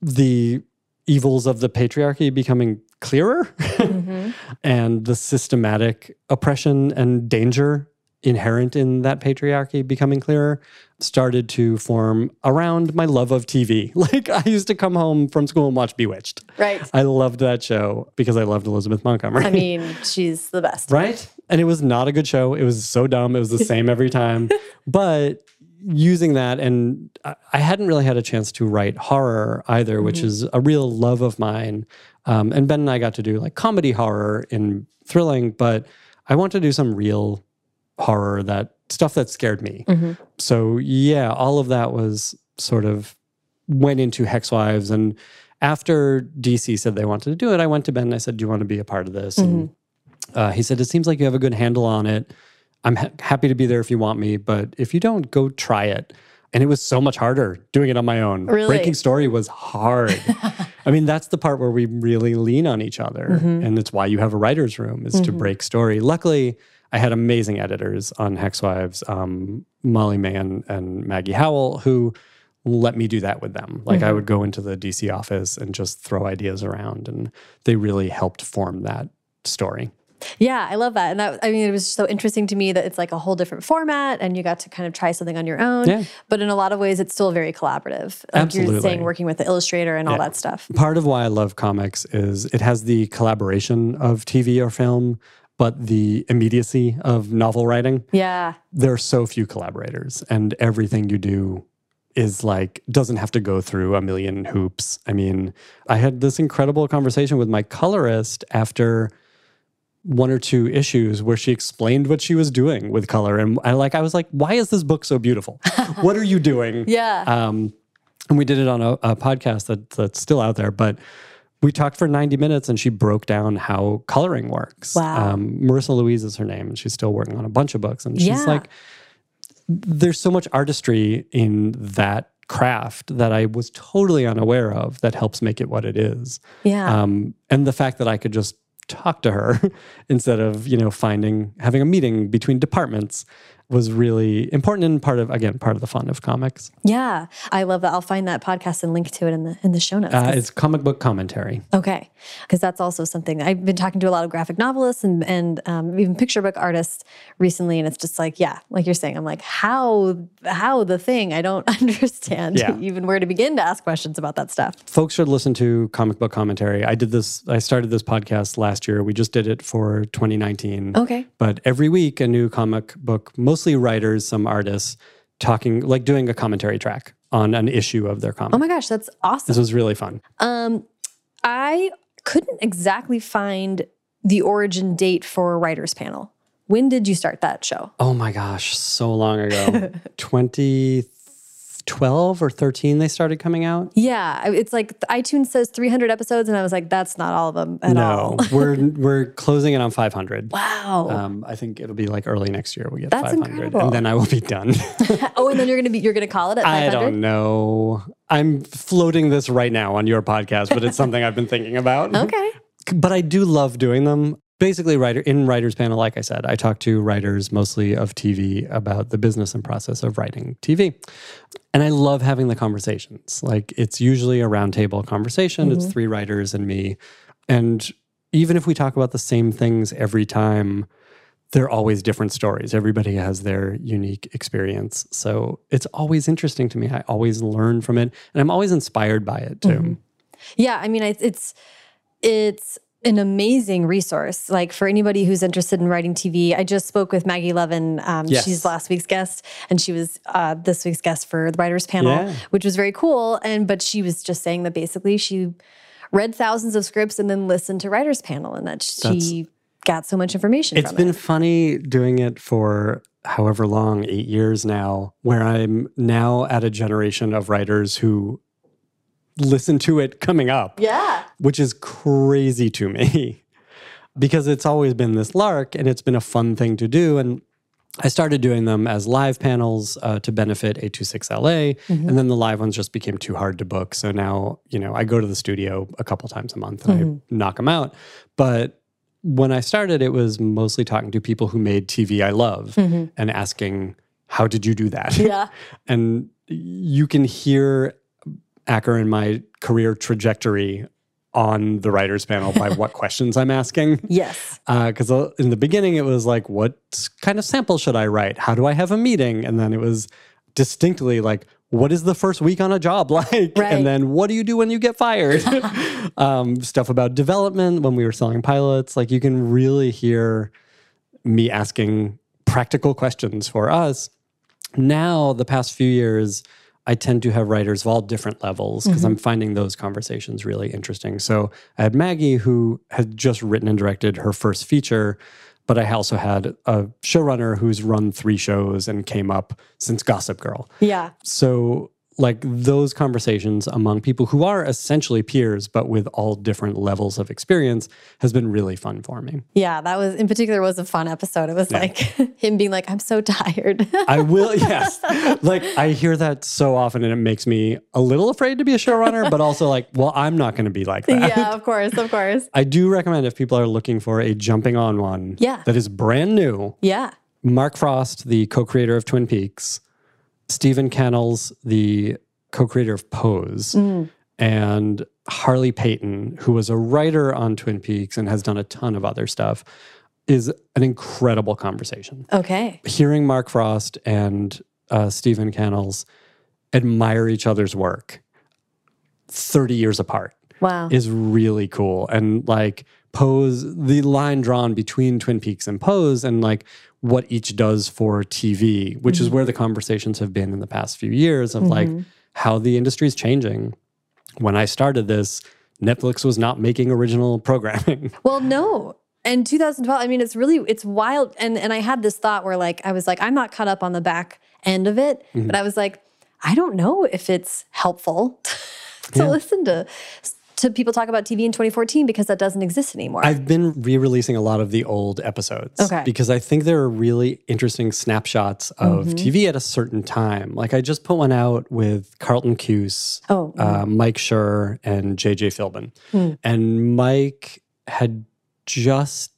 the evils of the patriarchy becoming clearer and the systematic oppression and danger inherent in that patriarchy becoming clearer started to form around my love of TV. Like I used to come home from school and watch Bewitched. Right. I loved that show because I loved Elizabeth Montgomery. I mean, she's the best. Right? And it was not a good show. It was so dumb. It was the same every time. But using that, and I hadn't really had a chance to write horror either, which mm-hmm. is a real love of mine. Um, and Ben and I got to do like comedy horror in thrilling, but I want to do some real horror that stuff that scared me. Mm-hmm. So yeah, all of that was sort of went into Hex Wives. And after DC said they wanted to do it, I went to Ben and I said, Do you want to be a part of this? And mm-hmm. Uh, he said, It seems like you have a good handle on it. I'm ha- happy to be there if you want me, but if you don't, go try it. And it was so much harder doing it on my own. Really? Breaking story was hard. I mean, that's the part where we really lean on each other. And it's why you have a writer's room is to break story. Luckily, I had amazing editors on Hexwives, um, Molly Mahan and Maggie Howell, who let me do that with them. Like I would go into the DC office and just throw ideas around, and they really helped form that story. Yeah, I love that. And that, I mean, it was so interesting to me that it's like a whole different format and you got to kind of try something on your own. Yeah. But in a lot of ways, it's still very collaborative. Like you're saying, working with the illustrator and all that stuff. Part of why I love comics is it has the collaboration of TV or film, but the immediacy of novel writing. Yeah. There are so few collaborators, and everything you do is like doesn't have to go through a million hoops. I mean, I had this incredible conversation with my colorist after one or two issues where she explained what she was doing with color and I like I was like why is this book so beautiful? what are you doing? Yeah. Um, and we did it on a, a podcast that, that's still out there, but we talked for 90 minutes and she broke down how coloring works. Wow. Um, Marissa Louise is her name, and she's still working on a bunch of books. And she's Yeah. like, there's so much artistry in that craft that I was totally unaware of that helps make it what it is. yeah. Um, and the fact that I could just talk to her instead of, you know, finding, having a meeting between departments was really important and part of, again, part of the fun of comics. yeah. I love that. I'll find that podcast and link to it in the in the show notes. Uh, it's comic book commentary. Okay, because that's also something I've been talking to a lot of graphic novelists and and um, even picture book artists recently, and it's just like, yeah, like you're saying, I'm like, how how the thing I don't understand Yeah. even where to begin to ask questions about that stuff. Folks should listen to comic book commentary. I did this, I started this podcast last year. We just did it for 2019. Okay, But every week, a new comic book, mostly writers, some artists, talking, like doing a commentary track on an issue of their comic. oh my gosh, that's awesome. this was really fun. Um, I couldn't exactly find the origin date for writers panel. When did you start that show? Oh my gosh, so long ago. 2012 or 13, they started coming out. Yeah, it's like iTunes says 300 episodes, and I was like, that's not all of them at no, all. we're we're closing it on 500. Wow. Um, I think it'll be like early next year we get That's 500, incredible. and then I will be done. oh, and then you're gonna be you're gonna call it at 500? I 500. don't know. I'm floating this right now on your podcast, but it's something I've been thinking about. Okay. But I do love doing them. Basically, writer in writers panel, like I said, I talk to writers mostly of TV about the business and process of writing TV. And I love having the conversations. Like it's usually a roundtable conversation. It's mm-hmm. three writers and me. And even if we talk about the same things every time, they're always different stories. Everybody has their unique experience. So it's always interesting to me. I always learn from it. And I'm always inspired by it too. Mm-hmm. Yeah, I mean, it's it's an amazing resource. Like for anybody who's interested in writing TV, I just spoke with Maggie Levin. Um, Yes. She's last week's guest, and she was uh, this week's guest for the writers panel, Yeah. which was very cool. And but she was just saying that basically she read thousands of scripts and then listened to writers panel, and that she got so much information It's been it. funny doing it for however long, eight years now, where I'm now at a generation of writers who listen to it coming up, Yeah. which is crazy to me because it's always been this lark and it's been a fun thing to do. And I started doing them as live panels uh, to benefit 826LA, mm-hmm. and then the live ones just became too hard to book. So now, you know, I go to the studio a couple times a month and I mm-hmm. knock them out. But when I started, it was mostly talking to people who made TV I love mm-hmm. and asking, how did you do that? Yeah. and you can hear Acker and my career trajectory on the writers panel by what questions I'm asking. Yes. Because uh, in the beginning, it was like, what kind of sample should I write? How do I have a meeting? And then it was distinctly like, what is the first week on a job like? Right. And then what do you do when you get fired? um, stuff about development when we were selling pilots. Like you can really hear me asking practical questions for us. Now, the past few years, I tend to have writers of all different levels because I'm mm-hmm. finding those conversations really interesting. So I had Maggie, who had just written and directed her first feature, but I also had a showrunner who's run three shows and came up since Gossip Girl. Yeah. So like those conversations among people who are essentially peers but with all different levels of experience has been really fun for me Yeah, that was in particular was a fun episode. It was like him being like, I'm so tired. i will yes like i hear that so often and it makes me a little afraid to be a showrunner but also like well i'm not going to be like that yeah, of course, of course. i do recommend if people are looking for a jumping on one Yeah. that is brand new Yeah. mark frost the co-creator of twin peaks steven canals the co-creator of pose and harley peyton who was a writer on twin peaks and has done a ton of other stuff is an incredible conversation Okay. hearing mark frost and uh, steven canals admire each other's work 30 years apart Wow. is really cool. And like Pose, the line drawn between Twin Peaks and Pose, and like what each does for TV, which is where the conversations have been in the past few years of like how the industry is changing. When I started this, Netflix was not making original programming. Well, no. And 2012, I mean, it's really it's wild. And and I had this thought where like I was like, I'm not caught up on the back end of it, Mm-hmm. but I was like, I don't know if it's helpful to listen to to people talk about TV in 2014 because that doesn't exist anymore. I've been re-releasing a lot of the old episodes Okay. because I think there are really interesting snapshots of Mm-hmm. TV at a certain time. Like I just put one out with Carlton Cuse, Oh, uh, Mike Schur, and JJ Philbin. Hmm. And Mike had just,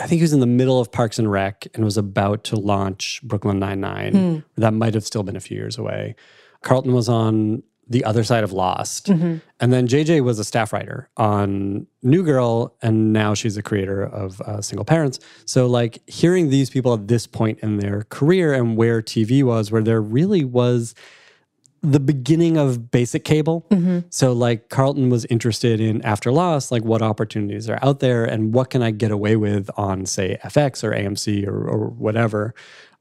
I think he was in the middle of Parks and Rec and was about to launch Brooklyn Nine Nine. Hmm. That might have still been a few years away. Carlton was on the other side of Lost. Mm-hmm. And then JJ was a staff writer on New Girl, and now she's a creator of uh, Single Parents. So, like, hearing these people at this point in their career and where TV was, where there really was the beginning of basic cable. So, like, Carlton was interested in after Lost, like, what opportunities are out there and what can I get away with on, say, FX or AMC or, or whatever.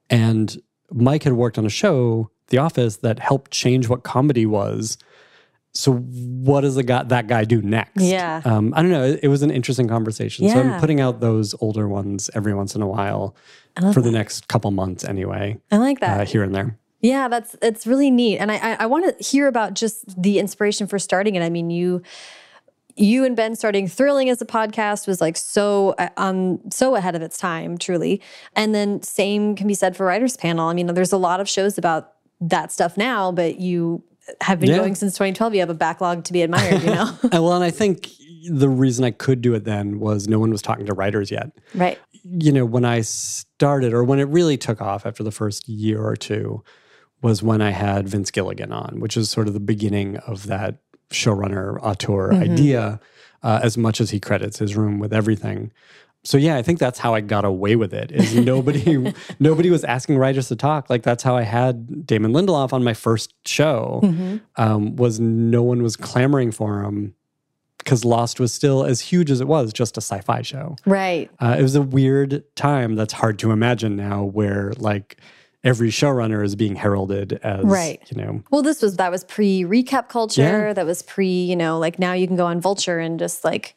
And Mike had worked on a show, The Office, that helped change what comedy was. So, what does the guy, that guy do next? Yeah. Um, I don't know. It, it was an interesting conversation. So, I'm putting out those older ones every once in a while for the next couple months, anyway, I like that. uh, here and there. Yeah, that's it's really neat, and I I, I want to hear about just the inspiration for starting it. I mean, you you and Ben starting Thrilling as a podcast was like so uh, um so ahead of its time, truly. And then same can be said for Writers Panel. I mean, there's a lot of shows about that stuff now, but you have been Yeah. going since 2012. You have a backlog to be admired, you know. Well, and I think the reason I could do it then was no one was talking to writers yet. right. You know, when I started or when it really took off after the first year or two was when I had Vince Gilligan on, which is sort of the beginning of that showrunner auteur idea, uh, as much as he credits his room with everything. So yeah, I think that's how I got away with it. Is nobody nobody was asking writers to talk. Like that's how I had Damon Lindelof on my first show. Um, was no one was clamoring for him because Lost was still as huge as it was, just a sci-fi show. Right. Uh, it was a weird time that's hard to imagine now, where like every showrunner is being heralded as Right. you know Well, this was that was pre recap culture. Yeah. That was pre, you know, like now you can go on Vulture and just like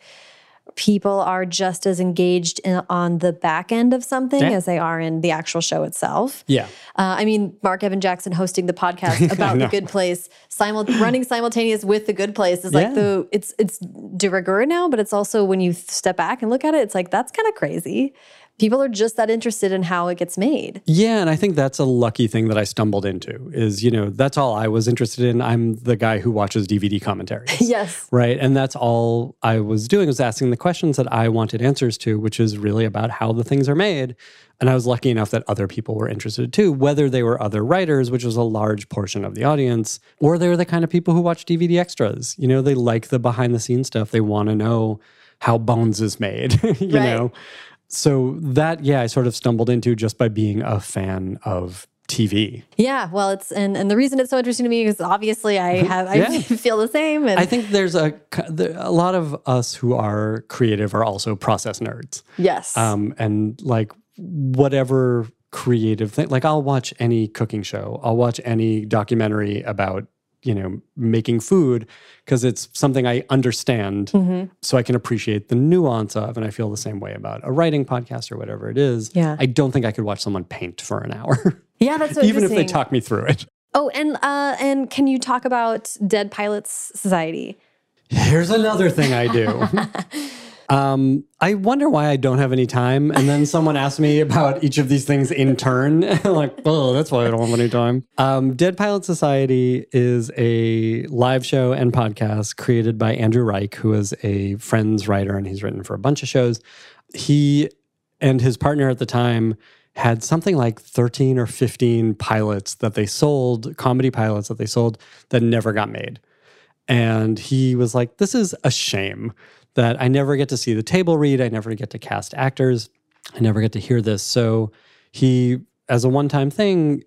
people are just as engaged in, on the back end of something Yeah. as they are in the actual show itself. yeah Uh, I mean, Marc Evan Jackson hosting the podcast about the. Good Place, simul- running simultaneous with the Good Place is like Yeah. the it's it's de rigueur now, but it's also when you step back and look at it, it's like that's kind of crazy. People are just that interested in how it gets made. Yeah, and I think that's a lucky thing that I stumbled into is, you know, that's all I was interested in. I'm the guy who watches DVD commentaries. Yes. Right. And that's all I was doing was asking the questions that I wanted answers to, which is really about how the things are made. And I was lucky enough that other people were interested too, whether they were other writers, which was a large portion of the audience, or they were the kind of people who watch DVD extras. You know, they like the behind the scenes stuff. They want to know how Bones is made, you Right. know? So that, yeah, I sort of stumbled into just by being a fan of TV. Yeah, well, it's and and the reason it's so interesting to me is obviously I have I Yeah. feel the same. And I think there's a a lot of us who are creative are also process nerds. yes, Um, and like whatever creative thing, like I'll watch any cooking show, I'll watch any documentary about you know making food because it's something I understand, Mm-hmm. so I can appreciate the nuance of, and I feel the same way about a writing podcast or whatever it is. Yeah. I don't think I could watch someone paint for an hour, yeah, that's so even if they talk me through it. Oh, and uh, and can you talk about Dead Pilots Society? Here's another thing I do. um, I wonder why I don't have any time. And then someone asked me about each of these things in turn. like, oh, that's why I don't have any time. Um, Dead Pilot Society is a live show and podcast created by Andrew Reich, who is a Friends writer, and he's written for a bunch of shows. He and his partner at the time had something like 13 or 15 pilots that they sold, comedy pilots that they sold that never got made. And he was like, This is a shame that I never get to see the table read. I never get to cast actors. I never get to hear this. So he, as a one time thing,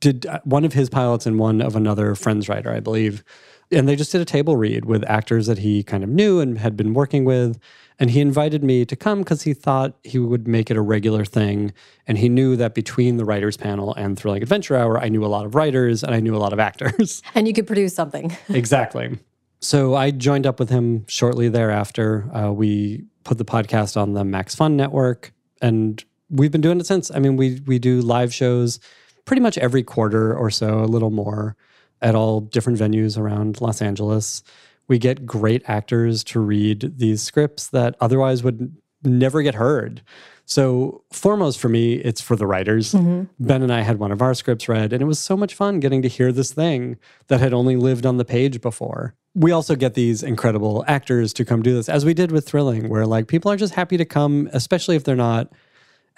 did uh, one of his pilots and one of another Friends writer, I believe. And they just did a table read with actors that he kind of knew and had been working with. And he invited me to come because he thought he would make it a regular thing. And he knew that between the writers panel and Thrilling Adventure Hour, I knew a lot of writers and I knew a lot of actors. And you could produce something. exactly. So I joined up with him shortly thereafter. Uh, we put the podcast on the Max Fun Network, and we've been doing it since. I mean, we we do live shows pretty much every quarter or so, a little more, at all different venues around Los Angeles. We get great actors to read these scripts that otherwise would never get heard. So, foremost for me, it's for the writers. Mm-hmm. Ben and I had one of our scripts read, and it was so much fun getting to hear this thing that had only lived on the page before. We also get these incredible actors to come do this, as we did with Thrilling, where like people are just happy to come, especially if they're not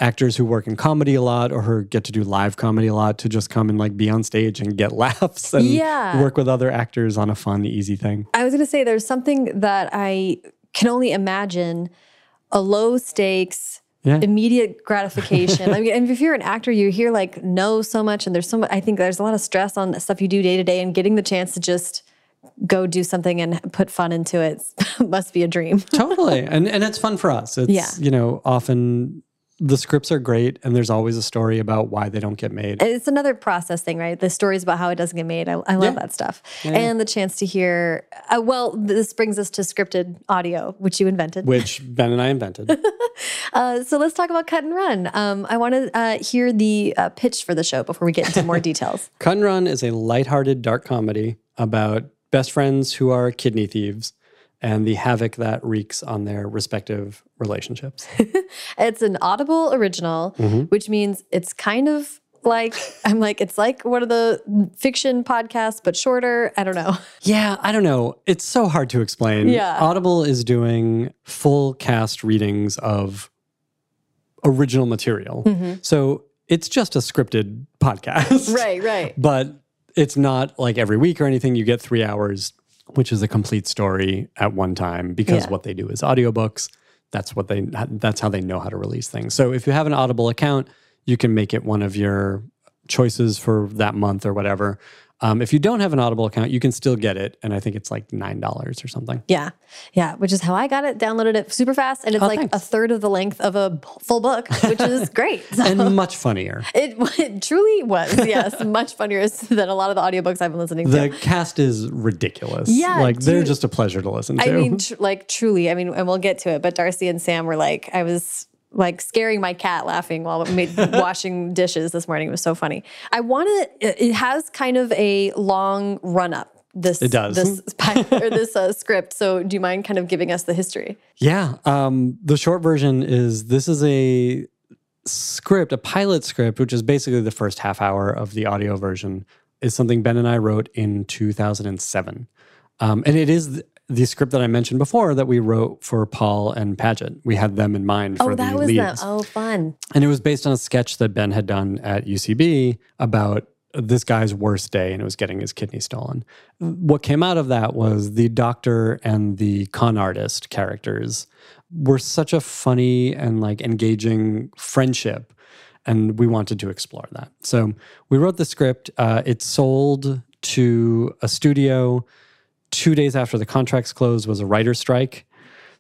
actors who work in comedy a lot or who get to do live comedy a lot to just come and like be on stage and get laughs and yeah. work with other actors on a fun, easy thing. I was going to say there's something that I can only imagine a low stakes yeah. immediate gratification. I mean, and if you're an actor, you hear like no so much, and there's so much. I think there's a lot of stress on stuff you do day to day, and getting the chance to just go do something and put fun into it must be a dream. totally, and and it's fun for us. It's yeah. you know often the scripts are great and there's always a story about why they don't get made. It's another process thing, right? The stories about how it doesn't get made. I, I love yeah. that stuff. Yeah. And the chance to hear, uh, well, this brings us to scripted audio, which you invented. Which Ben and I invented. uh, so let's talk about Cut and Run. Um, I want to uh, hear the uh, pitch for the show before we get into more details. Cut and Run is a lighthearted dark comedy about best friends who are kidney thieves and the havoc that wreaks on their respective relationships. it's an Audible original, mm-hmm. which means it's kind of like I'm like it's like one of the fiction podcasts but shorter. I don't know. Yeah, I don't know. It's so hard to explain. Yeah. Audible is doing full cast readings of original material. Mm-hmm. So it's just a scripted podcast. Right, right. But it's not like every week or anything. You get three hours which is a complete story at one time because yeah. what they do is audiobooks. That's what they that's how they know how to release things. So if you have an Audible account, you can make it one of your choices for that month or whatever. Um, if you don't have an Audible account, you can still get it, and I think it's like nine dollars or something. Yeah, yeah, which is how I got it. Downloaded it super fast, and it's oh, like thanks. a third of the length of a full book, which is great so, and much funnier. It, it truly was, yes, much funnier than a lot of the audiobooks I've been listening the to. The cast is ridiculous. Yeah, like dude, they're just a pleasure to listen to. I mean, tr- like truly, I mean, and we'll get to it. But Darcy and Sam were like, I was like scaring my cat laughing while made, washing dishes this morning. It was so funny. I want to, it has kind of a long run up. This it does this or this uh, script. So, do you mind kind of giving us the history? Yeah, um, the short version is this is a script, a pilot script, which is basically the first half hour of the audio version. Is something Ben and I wrote in 2007, um, and it is the script that I mentioned before that we wrote for Paul and Paget. We had them in mind for the city. oh, that the was leads. Them. Oh, fun! And it was based on a sketch that Ben had done at UCB about this guy's worst day, and it was getting his kidney stolen. What came out of that was the doctor and the con artist characters were such a funny and like engaging friendship and we wanted to explore that. So we wrote the script. Uh, it sold to a studio two days after the contracts closed was a writer strike.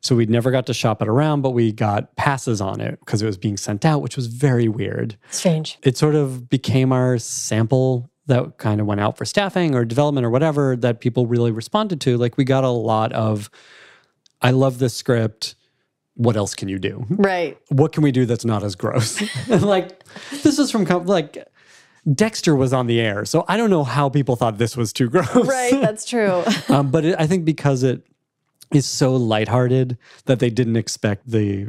So we never got to shop it around, but we got passes on it because it was being sent out, which was very weird. Strange. It sort of became our sample that kind of went out for staffing or development or whatever that people really responded to. Like we got a lot of, I love this script. What else can you do? Right. What can we do that's not as gross? like this is from like Dexter was on the air, so I don't know how people thought this was too gross. Right, that's true. um, but it, I think because it is so lighthearted that they didn't expect the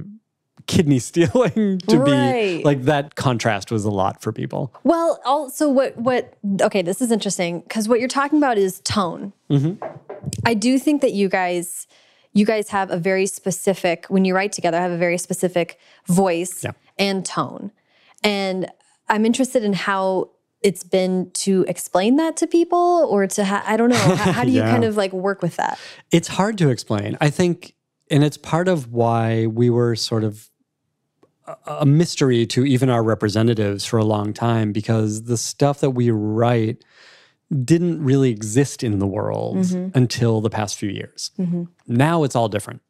kidney stealing to Right. be like that contrast was a lot for people. Well, also what what okay, this is interesting because what you're talking about is tone. Mm-hmm. I do think that you guys you guys have a very specific when you write together have a very specific voice Yeah. and tone. And I'm interested in how it's been to explain that to people or to ha- I don't know how, how do you Yeah. kind of like work with that? It's hard to explain. I think, and it's part of why we were sort of a- a mystery to even our representatives for a long time because the stuff that we write didn't really exist in the world mm-hmm. until the past few years. Mm-hmm. Now it's all different,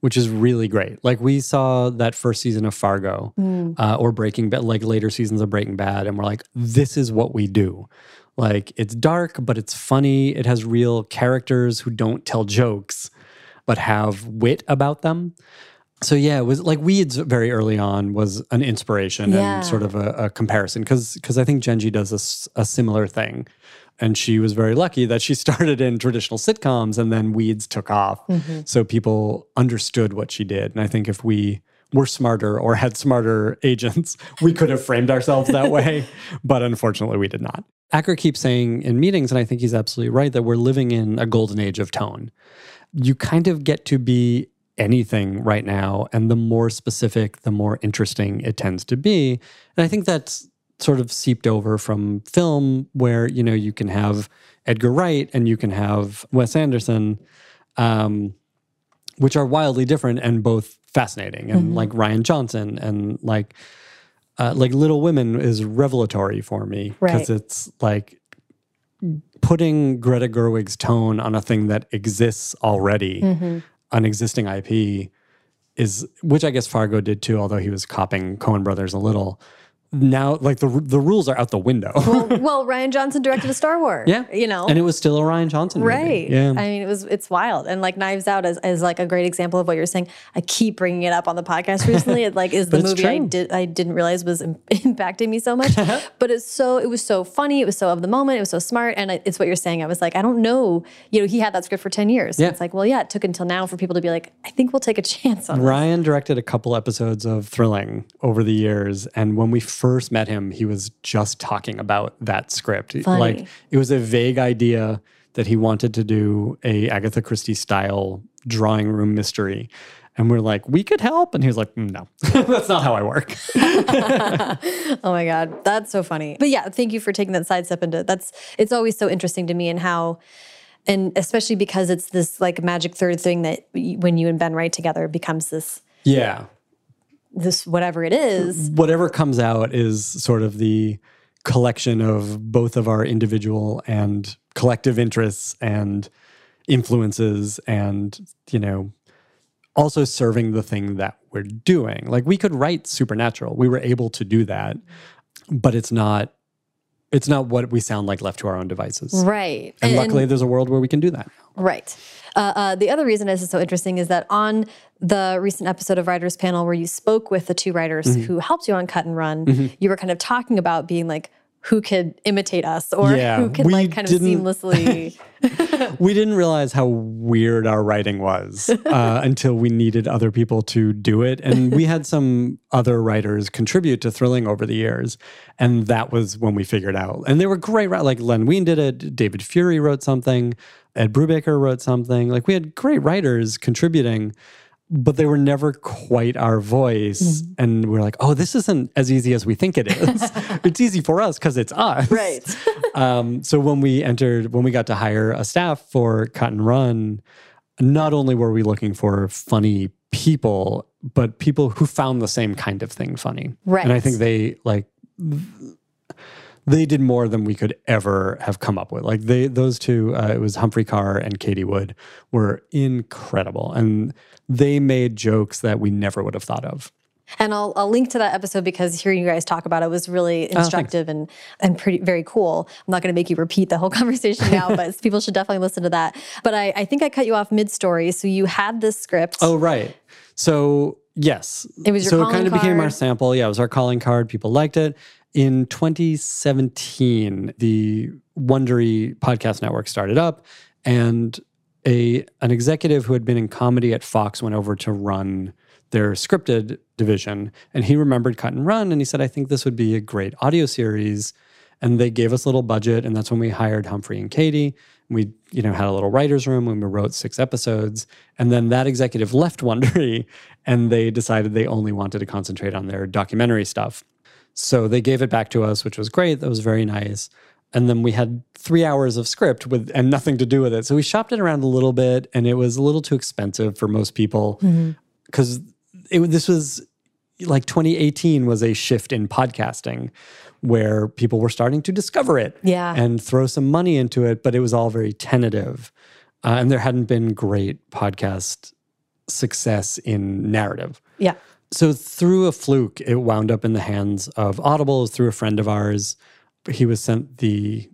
which is really great. Like we saw that first season of Fargo uh, or Breaking Bad, like later seasons of Breaking Bad, and we're like, this is what we do. Like it's dark, but it's funny. It has real characters who don't tell jokes, but have wit about them. So yeah, it was like Weeds very early on was an inspiration Yeah. and sort of a, a comparison because because I think Jenji does a similar thing, and she was very lucky that she started in traditional sitcoms and then Weeds took off, mm-hmm. so people understood what she did. And I think if we were smarter or had smarter agents, we could have framed ourselves that way, but unfortunately we did not. Acker keeps saying in meetings, and I think he's absolutely right, that we're living in a golden age of tone you kind of get to be anything right now. And the more specific, the more interesting it tends to be. And I think that's sort of seeped over from film, where, you know, you can have Edgar Wright and you can have Wes Anderson, um, which are wildly different and both fascinating. And like Rian Johnson and like, uh, like Little Women is revelatory for me because Right. it's like putting Greta Gerwig's tone on a thing that exists already, an existing IP, is which I guess Fargo did too, although he was copying Coen Brothers a little. Now, like the the rules are out the window. well, Rian Johnson directed a Star Wars. yeah, You know. and it was still a Rian Johnson movie. Right. Yeah, I mean, it was it's wild, and like Knives Out is, is like a great example of what you're saying. I keep bringing it up on the podcast recently. It like is the movie I did I didn't realize was im- impacting me so much. but it's so it was so funny. It was so of the moment. It was so smart, and it's what you're saying. I was like, I don't know. You know, he had that script for ten years. Yeah. It's like, well, yeah, it took until now for people to be like, I think we'll take a chance on this. Rian directed a couple episodes of Thrilling over the years, and when we first met him, he was just talking about that script. Funny. Like it was a vague idea that he wanted to do a Agatha Christie style drawing room mystery. And we're like, we could help. And he was like, "Mm, no, that's not how I work. Oh my god, that's so funny. But yeah, thank you for taking that sidestep into that's it's always so interesting to me and how and especially because it's this like magic third thing that when you and Ben write together becomes this yeah. This whatever it is. Whatever comes out is sort of the collection of both of our individual and collective interests and influences and, you know, also serving the thing that we're doing. Like we could write supernatural. We were able to do that, but it's not it's not what we sound like left to our own devices. Right. And, luckily there's a world where we can do that. Right. Uh, uh, the other reason this is so interesting is that on the recent episode of Writers Panel, where you spoke with the two writers Mm-hmm. who helped you on Cut and Run, you were kind of talking about being like, who could imitate us or Yeah, who could like kind of seamlessly. we didn't realize how weird our writing was uh, until we needed other people to do it. And we had some other writers contribute to Thrilling over the years. And that was when we figured out. And they were great, like Len Wein did it, David Fury wrote something, Ed Brubaker wrote something. Like we had great writers contributing. But they were never quite our voice. And we are like, oh, this isn't as easy as we think it is. it's easy for us because it's us. right. Um, so when we entered, when we got to hire a staff for Cut and Run, not only were we looking for funny people, but people who found the same kind of thing funny. Right. And I think they like they did more than we could ever have come up with. Like they, those two, uh, it was Humphrey Ker and Katie Wood, were incredible, and they made jokes that we never would have thought of. And I'll, I'll link to that episode because hearing you guys talk about it was really instructive and, and pretty very cool. I'm not going to make you repeat the whole conversation now, but people should definitely listen to that. But I, I think I cut you off mid story. So you had this script. Oh, right. So yes, It was your so it kind of became our sample. Yeah, it was our calling card. People liked it, In 2017, the Wondery podcast network started up, and a an executive who had been in comedy at Fox went over to run their scripted division, and he remembered Cut and Run, and he said, "I think this would be a great audio series." And they gave us a little budget, and that's when we hired Humphrey and Katie. We, you know, had a little writers' room when we wrote six episodes, and then that executive left Wondery, and they decided they only wanted to concentrate on their documentary stuff. So they gave it back to us, which was great. That was very nice. And then we had three hours of script with and nothing to do with it. So we shopped it around a little bit, and it was a little too expensive for most people because it this was like 2018 was a shift in podcasting where people were starting to discover it Yeah. and throw some money into it, but it was all very tentative. Uh, and there hadn't been great podcast success in narrative. Yeah. So through a fluke, it wound up in the hands of Audible through a friend of ours. He was sent the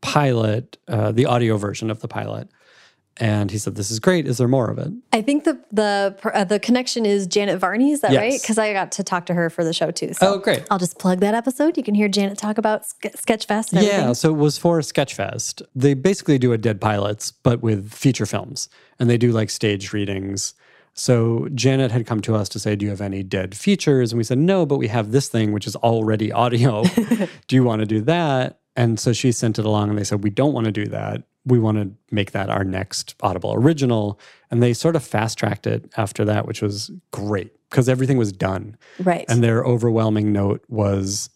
pilot, uh, the audio version of the pilot, and he said, "This is great. Is there more of it?" I think the the uh, the connection is Janet Varney. Is that Yes. right? Because I got to talk to her for the show too. So Oh, great. I'll just plug that episode. You can hear Janet talk about Ske- Sketchfest. Yeah, everything. so it was for Sketchfest. They basically do a Dead Pilots, but with feature films, and they do like stage readings. So Janet had come to us to say, "Do you have any dead features?" And we said, "No, but we have this thing which is already audio. do you want to do that?" And so she sent it along, and they said, "We don't want to do that. We want to make that our next Audible original." And they sort of fast tracked it after that, which was great because everything was done. right. And their overwhelming note was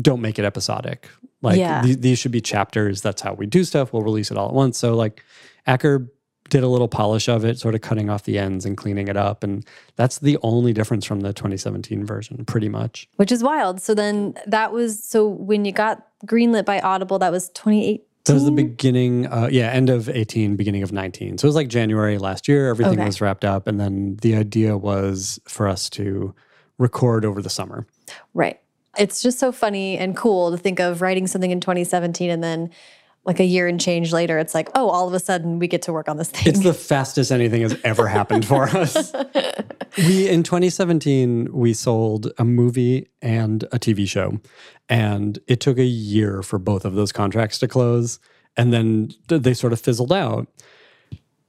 don't make it episodic. Like Yeah. th- these should be chapters. That's how we do stuff. We'll release it all at once. So like Acker did a little polish of it, sort of cutting off the ends and cleaning it up. And that's the only difference from the 2017 version, pretty much. Which is wild. So then that was so when you got greenlit by Audible, that was 2018. That was the beginning, uh, yeah, end of 18, beginning of 19. So it was like January last year. Everything Okay. was wrapped up. And then the idea was for us to record over the summer. Right. It's just so funny and cool to think of writing something in 2017 and then like a year and change later, it's like, oh, all of a sudden we get to work on this thing. It's the fastest anything has ever happened for us. We in 2017 we sold a movie and a TV show, and it took a year for both of those contracts to close, and then they sort of fizzled out.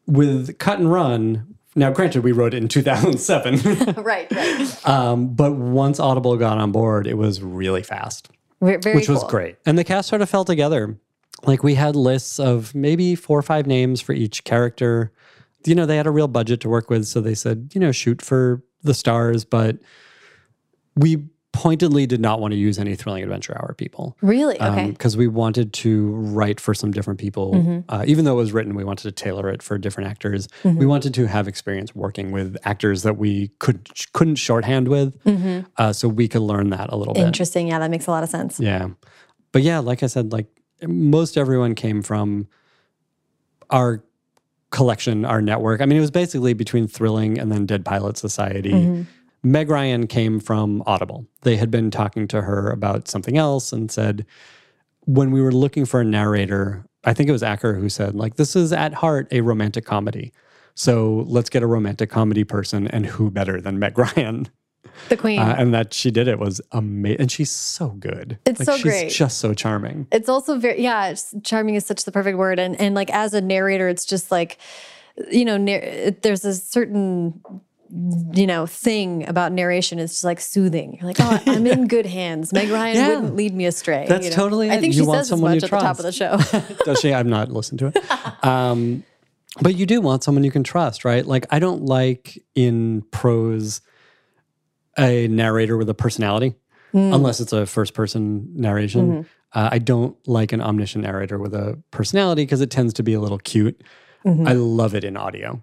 With Cut and Run, now granted we wrote it in 2007, right, right. um, but once Audible got on board, it was really fast Very which was great. And the cast sort of fell together. Like we had lists of maybe four or five names for each character. You know, they had a real budget to work with, so they said, you know, shoot for the stars, but we pointedly did not want to use any thrilling adventure hour people Really? Okay. because we wanted to write for some different people. Mm-hmm. Uh, even though it was written, we wanted to tailor it for different actors. We wanted to have experience working with actors that we could couldn't shorthand with, uh, so we could learn that a little bit. Interesting. Yeah, that makes a lot of sense. Yeah. But yeah, like I said, like most everyone came from our collection, our network. I mean, it was basically between Thrilling and then Dead Pilot Society. Mm-hmm. Meg Ryan came from Audible. They had been talking to her about something else and said, when we were looking for a narrator, I think it was Acker who said, like, this is at heart a romantic comedy. So let's get a romantic comedy person, and who better than Meg Ryan? The queen. Uh, and that she did it was amazing. And she's so good. It's so she's great. just so charming. it's also very yeah it's, charming is such the perfect word and and like as a narrator it's just like you know there's a certain you know thing about narration it's just like soothing you're like oh i'm in good hands meg ryan Yeah. wouldn't lead me astray That's you know? totally i think You she says as someone much at the top of the show Does she? I've not listened to it. Um, but you do want someone you can trust, right? Like, I don't like in prose a narrator with a personality, Hmm. unless it's a first person narration. Mm-hmm. Uh, I don't like an omniscient narrator with a personality because it tends to be a little cute. Mm-hmm. I love it in audio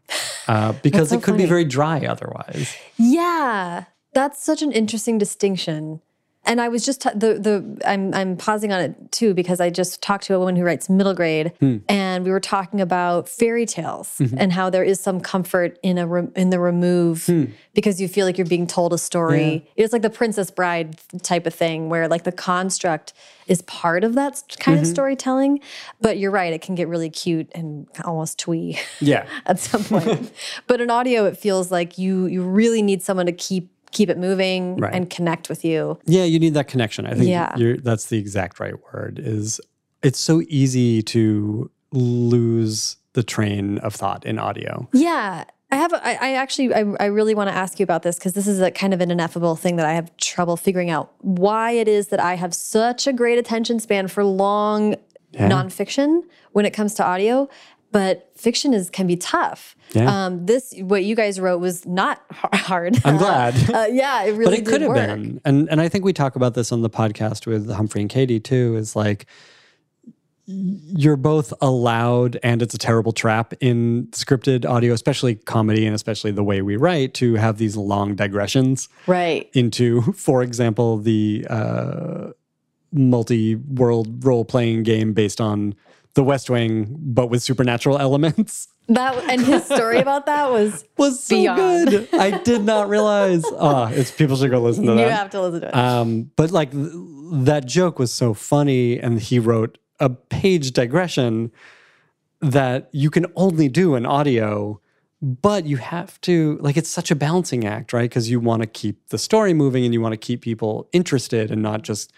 uh, because so it could be very dry otherwise. Yeah, that's such an interesting distinction. And I was just t- the the I'm I'm pausing on it too because I just talked to a woman who writes middle grade, hmm. and we were talking about fairy tales mm-hmm. and how there is some comfort in a re- in the remove hmm. because you feel like you're being told a story. It's like the Princess Bride type of thing where like the construct is part of that kind of mm-hmm. storytelling, but you're right, it can get really cute and almost twee Yeah. at some point. but in audio, it feels like you you really need someone to keep keep it moving Right. and connect with you. Yeah, you need that connection. I think Yeah. you're, that's the exact right word. Is it's so easy to lose the train of thought in audio. Yeah. I have, I, I actually, I, I really want to ask you about this because this is a kind of an ineffable thing that I have trouble figuring out why it is that I have such a great attention span for long Yeah. nonfiction when it comes to audio, but fiction is can be tough. Yeah. Um, this, what you guys wrote was not hard. I'm glad. uh, yeah, it really but it could have been and and i think we talk about this on the podcast with humphrey and katie too is like you're both allowed and it's a terrible trap in scripted audio especially comedy and especially the way we write to have these long digressions Right. into for example the uh, multi-world role-playing game based on the west wing but with supernatural elements That and his story about that was was so Beyond. good i did not realize oh it's people should go listen to that. you have to listen to it. um, but like th- that joke was so funny, and he wrote a page digression that you can only do in audio, but you have to like it's such a balancing act, right? Because you want to keep the story moving and you want to keep people interested and not just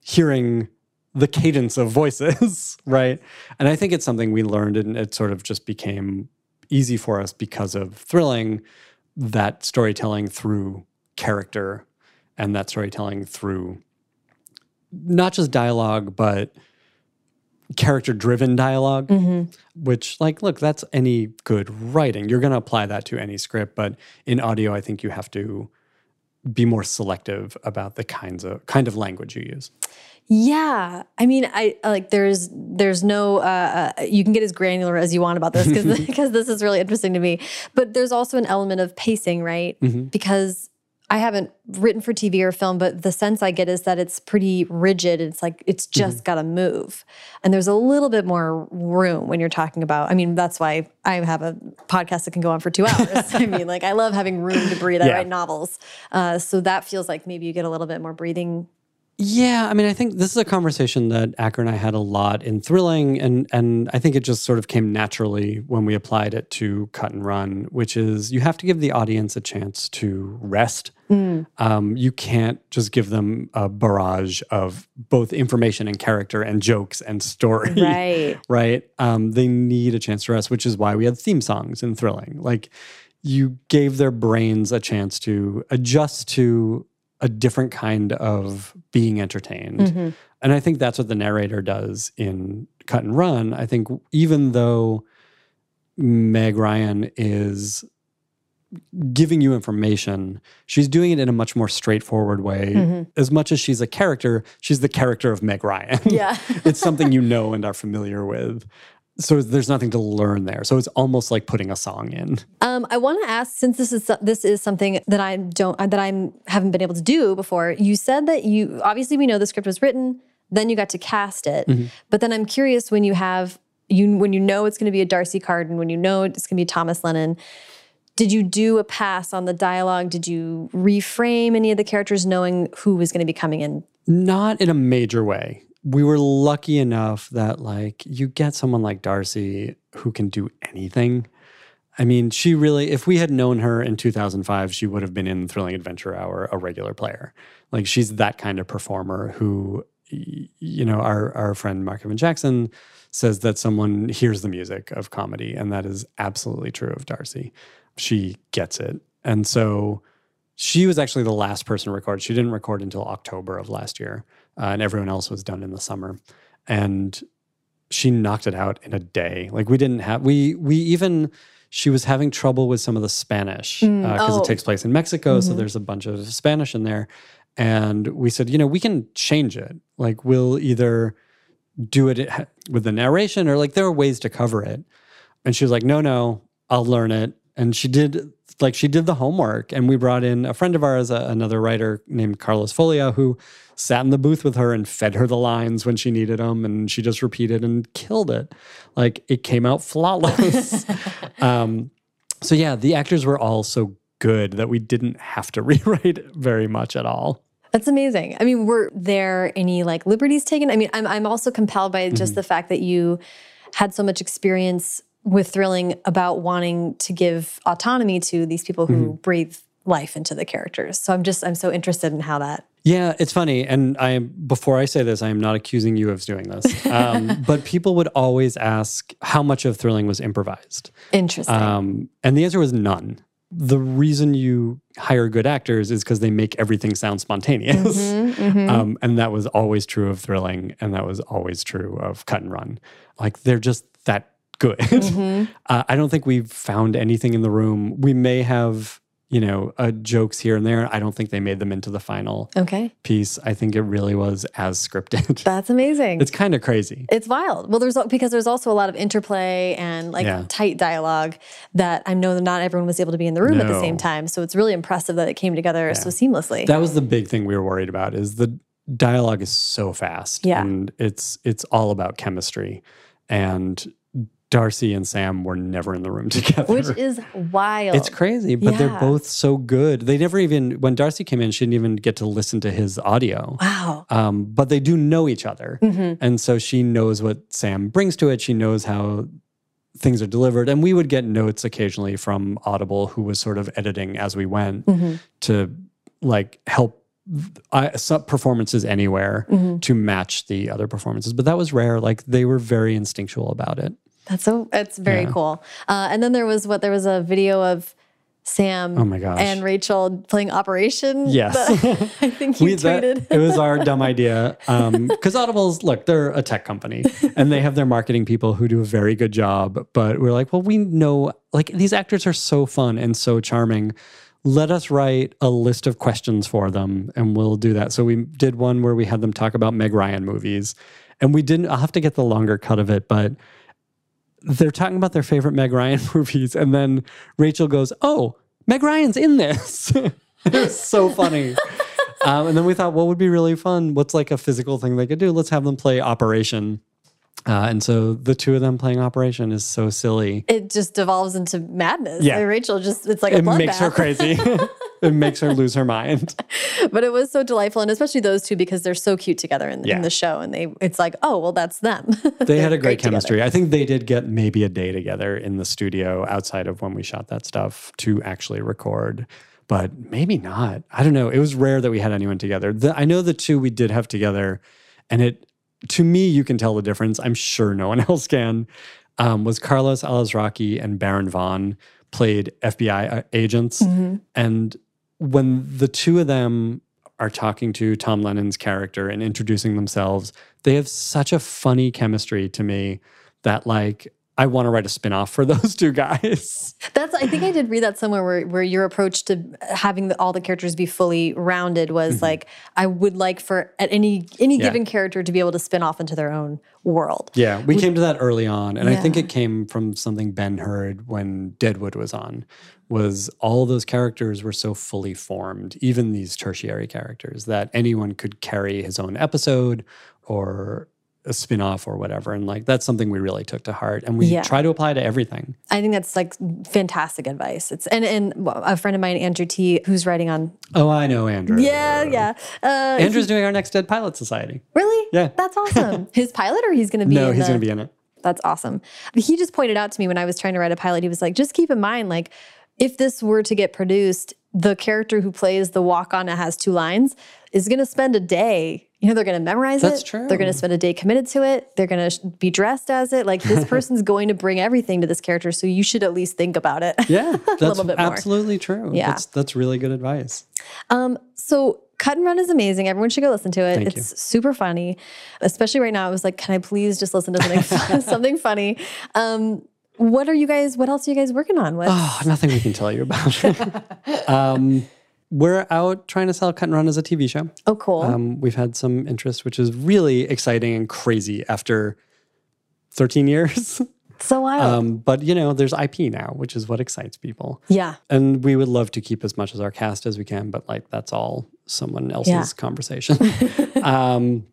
hearing the cadence of voices, right? And I think it's something we learned, and it sort of just became easy for us because of thrilling that storytelling through character and that storytelling through not just dialogue but character driven dialog mm-hmm. which like look that's any good writing. You're going to apply that to any script but in audio i think you have to be more selective about the kinds of kind of language you use Yeah, I mean, I like there's there's no uh, uh, you can get as granular as you want about this because because this is really interesting to me. But there's also an element of pacing, right? Because I haven't written for TV or film, but the sense I get is that it's pretty rigid. It's like it's just got to move, and there's a little bit more room when you're talking about. I mean, that's why I have a podcast that can go on for two hours. I mean, like I love having room to breathe. I Yeah. write novels, uh, so that feels like maybe you get a little bit more breathing Yeah, I mean, I think this is a conversation that Acker and I had a lot in thrilling, and and I think it just sort of came naturally when we applied it to cut and run, which is you have to give the audience a chance to rest. Um, you can't just give them a barrage of both information and character and jokes and story. Right. right? Um, they need a chance to rest, which is why we had theme songs in thrilling. Like you gave their brains a chance to adjust to a different kind of being entertained. Mm-hmm. And I think that's what the narrator does in Cut and Run. I think even though Meg Ryan is giving you information, she's doing it in a much more straightforward way. Mm-hmm. As much as she's a character, she's the character of Meg Ryan. Yeah. it's something you know and are familiar with. So there's nothing to learn there. So it's almost like putting a song in. Um, I want to ask, since this is this is something that I don't that I haven't been able to do before. You said that you obviously we know the script was written, then you got to cast it. But then I'm curious when you have you when you know it's going to be a D'Arcy Carden, when you know it's going to be Thomas Lennon. Did you do a pass on the dialogue? Did you reframe any of the characters, knowing who was going to be coming in? Not in a major way. We were lucky enough that like you get someone like D'Arcy who can do anything. I mean, she really if we had known her in 2005, she would have been in Thrilling Adventure Hour a regular player. Like she's that kind of performer who you know, our our friend Marc Evan Jackson says that someone hears the music of comedy and that is absolutely true of D'Arcy. She gets it. And so she was actually the last person to record. She didn't record until October of last year, uh, and everyone else was done in the summer. And she knocked it out in a day. Like we didn't have we we even she was having trouble with some of the Spanish uh, mm, because oh. it takes place in Mexico, so mm-hmm. there's a bunch of Spanish in there. And we said, you know, we can change it. Like we'll either do it with the narration or like there are ways to cover it. And she was like, no, no, I'll learn it. And she did, like, she did the homework. And we brought in a friend of ours, a, another writer named Carlos Folia, who sat in the booth with her and fed her the lines when she needed them. And she just repeated and killed it. Like, it came out flawless. um, so, yeah, the actors were all so good that we didn't have to rewrite very much at all. That's amazing. I mean, were there any like liberties taken? I mean, I'm I'm also compelled by just the fact that you had so much experience with thrilling about wanting to give autonomy to these people who breathe life into the characters. So I'm just I'm so interested in how that. Yeah, it's funny, and I before I say this, I am not accusing you of doing this, um, but people would always ask how much of Thrilling was improvised, Interesting. um, and the answer was none. The reason you hire good actors is because they make everything sound spontaneous, Mm-hmm, um, and that was always true of Thrilling, and that was always true of Cut and Run. Like they're just that good. Mm-hmm. uh, I don't think we've found anything in the room. We may have, you know, uh, jokes here and there. I don't think they made them into the final okay. piece. I think it really was as scripted. That's amazing. it's kind of crazy. It's wild. Well, there's because there's also a lot of interplay and like Yeah. tight dialogue that I know that not everyone was able to be in the room at the same time. So it's really impressive that it came together so seamlessly. That was the big thing we were worried about is the dialogue is so fast Yeah. and it's it's all about chemistry and D'Arcy and Sam were never in the room together. which is wild. it's crazy, but they're both so good. They never even when D'Arcy came in, she didn't even get to listen to his audio. Wow. Um, but they do know each other. Mm-hmm. And so she knows what Sam brings to it. She knows how things are delivered. And we would get notes occasionally from Audible, who was sort of editing as we went Mm-hmm. to like help I, some performances anywhere Mm-hmm. to match the other performances. But that was rare. Like they were very instinctual about it. That's so. It's very Yeah. cool. Uh, and then there was what there was a video of Sam. Oh my gosh. And Rachel playing Operation. Yes. I think you We- that- tweeted. it was our dumb idea. Because Audible's, look, they're a tech company and they have their marketing people who do a very good job. But we're like, well, we know, like, these actors are so fun and so charming. Let us write a list of questions for them and we'll do that. So we did one where we had them talk about Meg Ryan movies. And we didn't, I'll have to get the longer cut of it, but they're talking about their favorite Meg Ryan movies. And then Rachel goes, Oh, Meg Ryan's in this. it was so funny. um, and then we thought, what would be really fun? What's like a physical thing they could do? Let's have them play Operation. Uh, and so the two of them playing Operation is so silly. it just devolves into madness. Yeah. Rachel just it's like a It makes her crazy. It makes her lose her mind. but it was so delightful, and especially those two because they're so cute together in, Yeah. in the show, and they it's like oh well that's them. They had a great together. chemistry. I think they did get maybe a day together in the studio outside of when we shot that stuff to actually record, but maybe not. I don't know. It was rare that we had anyone together. The, I know the two we did have together, and it to me you can tell the difference. I'm sure no one else can. Um, was Carlos Alazraqui and Baron Vaughn played FBI agents, and when the two of them are talking to Tom Lennon's character and introducing themselves, they have such a funny chemistry to me that like I want to write a spin-off for those two guys. That's I think I did read that somewhere where where your approach to having the, all the characters be fully rounded was like I would like for at any any Mm-hmm. Yeah. given character to be able to spin off into their own world. Yeah, we came to that early on, and I think it came from something Ben heard when Deadwood was on. Was all those characters were so fully formed, even these tertiary characters, that anyone could carry his own episode or a spin-off or whatever. And like that's something we really took to heart. And we Yeah. try to apply to everything. I think that's like fantastic advice. It's and and a friend of mine, Andrew Ti, who's writing on Oh, I know Andrew. yeah yeah. Uh, Andrew's doing our next Dead Pilot Society. really? Yeah. that's awesome. His pilot, or he's going to be No, in he's the- going to be in it. That's awesome. He just pointed out to me when I was trying to write a pilot, he was like, just keep in mind, like, if this were to get produced, the character who plays the walk on that has two lines is going to spend a day. You know, they're going to memorize it. That's it. true. They're going to spend a day committed to it. They're going to be dressed as it. Like, this person's going to bring everything to this character. So you should at least think about it. Yeah, that's little bit more. absolutely true. Yeah. That's, that's really good advice. Um, so Cut and Run is amazing. Everyone should go listen to it. Thank it's you. super funny, especially right now. I was like, can I please just listen to something fun- something funny? Um, what are you guys? What else are you guys working on? What? Oh, nothing we can tell you about. um, we're out trying to sell Cut and Run as a TV show. oh, cool. Um, we've had some interest, which is really exciting and crazy after 13 years. so wild. um, but, you know, there's IP now, which is what excites people. yeah. And we would love to keep as much as our cast as we can, but like that's all someone else's Yeah. conversation. um,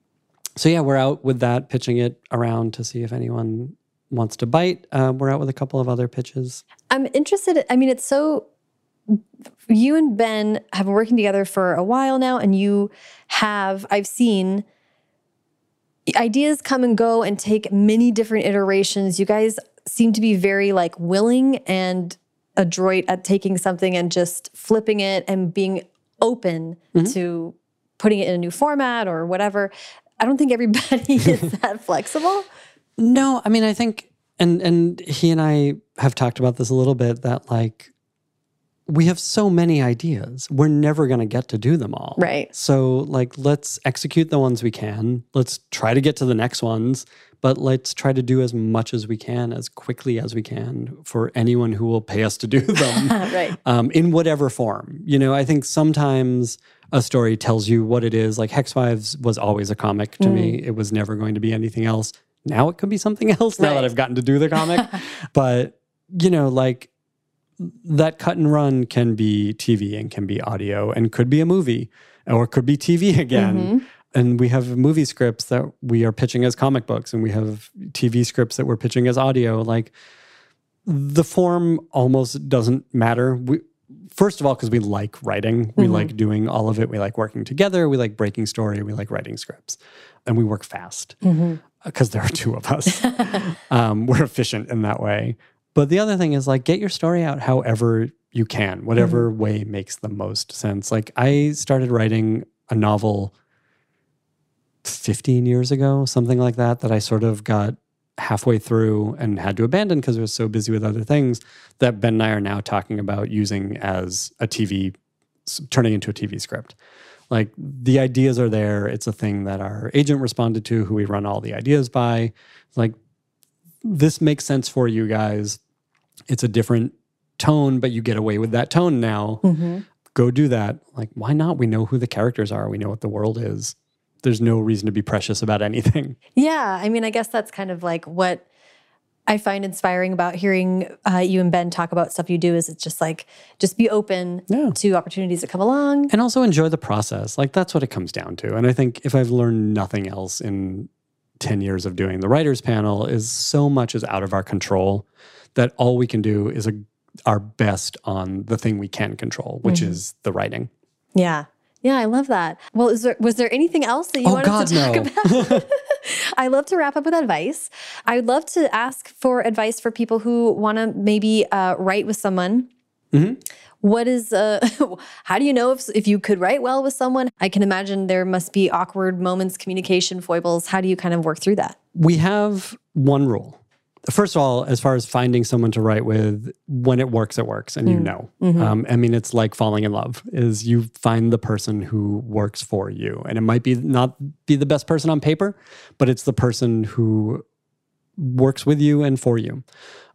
so yeah, we're out with that, pitching it around to see if anyone wants to bite. Um, we're out with a couple of other pitches. I'm interested. I mean, it's so. You and Ben have been working together for a while now, and you have, I've seen ideas come and go and take many different iterations. You guys seem to be very like willing and adroit at taking something and just flipping it and being open to putting it in a new format or whatever. I don't think everybody is that flexible. No, I mean, I think, and and he and I have talked about this a little bit. That like, we have so many ideas, we're never going to get to do them all. Right. So like, let's execute the ones we can. Let's try to get to the next ones, but let's try to do as much as we can, as quickly as we can, for anyone who will pay us to do them. right. um, in whatever form. You know, I think sometimes a story tells you what it is. Like Hex Wives was always a comic to me. It was never going to be anything else. Now it could be something else now that I've gotten to do the comic. but, you know, like that cut and run can be TV and can be audio and could be a movie or could be TV again. Mm-hmm. And we have movie scripts that we are pitching as comic books and we have TV scripts that we're pitching as audio. Like, the form almost doesn't matter. We, first of all, because we like writing, we mm-hmm. like doing all of it. We like working together. We like breaking story. We like writing scripts, and we work fast mm-hmm. Because there are two of us. um, we're efficient in that way. But the other thing is like get your story out however you can, whatever way makes the most sense. Like I started writing a novel 15 years ago, something like that, that I sort of got halfway through and had to abandon because I was so busy with other things that Ben and I are now talking about using as a TV, turning into a TV script. Like the ideas are there. It's a thing that our agent responded to, who we run all the ideas by. Like, this makes sense for you guys. It's a different tone, but you get away with that tone now. Mm-hmm. Go do that. Like, why not? We know who the characters are, we know what the world is. There's no reason to be precious about anything. Yeah, I mean, I guess that's kind of like what I find inspiring about hearing uh, you and Ben talk about stuff you do. Is it's just like just be open Yeah. to opportunities that come along. and also enjoy the process. Like that's what it comes down to. And I think if I've learned nothing else in 10 years of doing the writers panel is so much is out of our control that all we can do is a, our best on the thing we can control, which is the writing. Yeah, yeah, I love that. Well, is there was there anything else that you Oh wanted God, to talk no. about? I love to wrap up with advice. I'd love to ask for advice for people who want to maybe uh, write with someone. Mm-hmm. What is uh, how do you know if if you could write well with someone? I can imagine there must be awkward moments, communication foibles. How do you kind of work through that? we have one rule. First of all, as far as finding someone to write with, when it works, it works, and you know. Um, I mean, it's like falling in love. Is you find the person who works for you, and it might be not be the best person on paper, but it's the person who works with you and for you.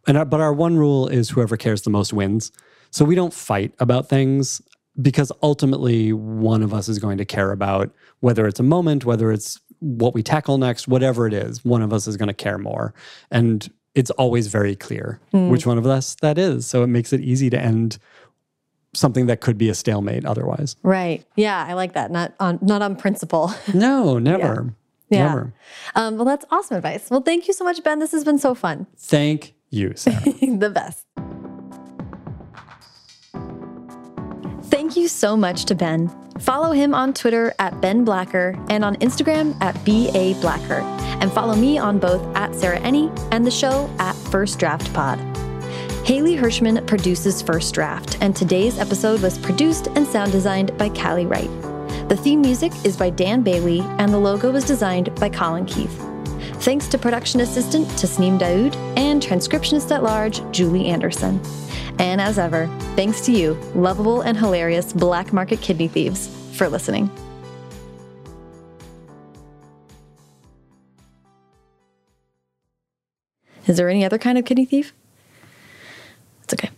And our, but our one rule is whoever cares the most wins. So we don't fight about things because ultimately one of us is going to care about whether it's a moment, whether it's what we tackle next, whatever it is, one of us is going to care more. And it's always very clear which one of us that is. So it makes it easy to end something that could be a stalemate otherwise. Right. Yeah, I like that. Not on not on principle. No, never. Yeah. Never. Um, well, that's awesome advice. Well, thank you so much, Ben. This has been so fun. Thank you, Sarah. the best. Thank you so much to Ben. Follow him on Twitter at Ben Blacker and on Instagram at BA Blacker. And follow me on both at Sarah Enni and the show at First Draft Pod. Haley Hirschman produces First Draft, and today's episode was produced and sound designed by Callie Wright. The theme music is by Dan Bailey, and the logo was designed by Colin Keith. Thanks to production assistant Tasneem Daoud and transcriptionist at large Julie Anderson. And as ever, thanks to you, lovable and hilarious black market kidney thieves, for listening. Is there any other kind of kidney thief? It's okay.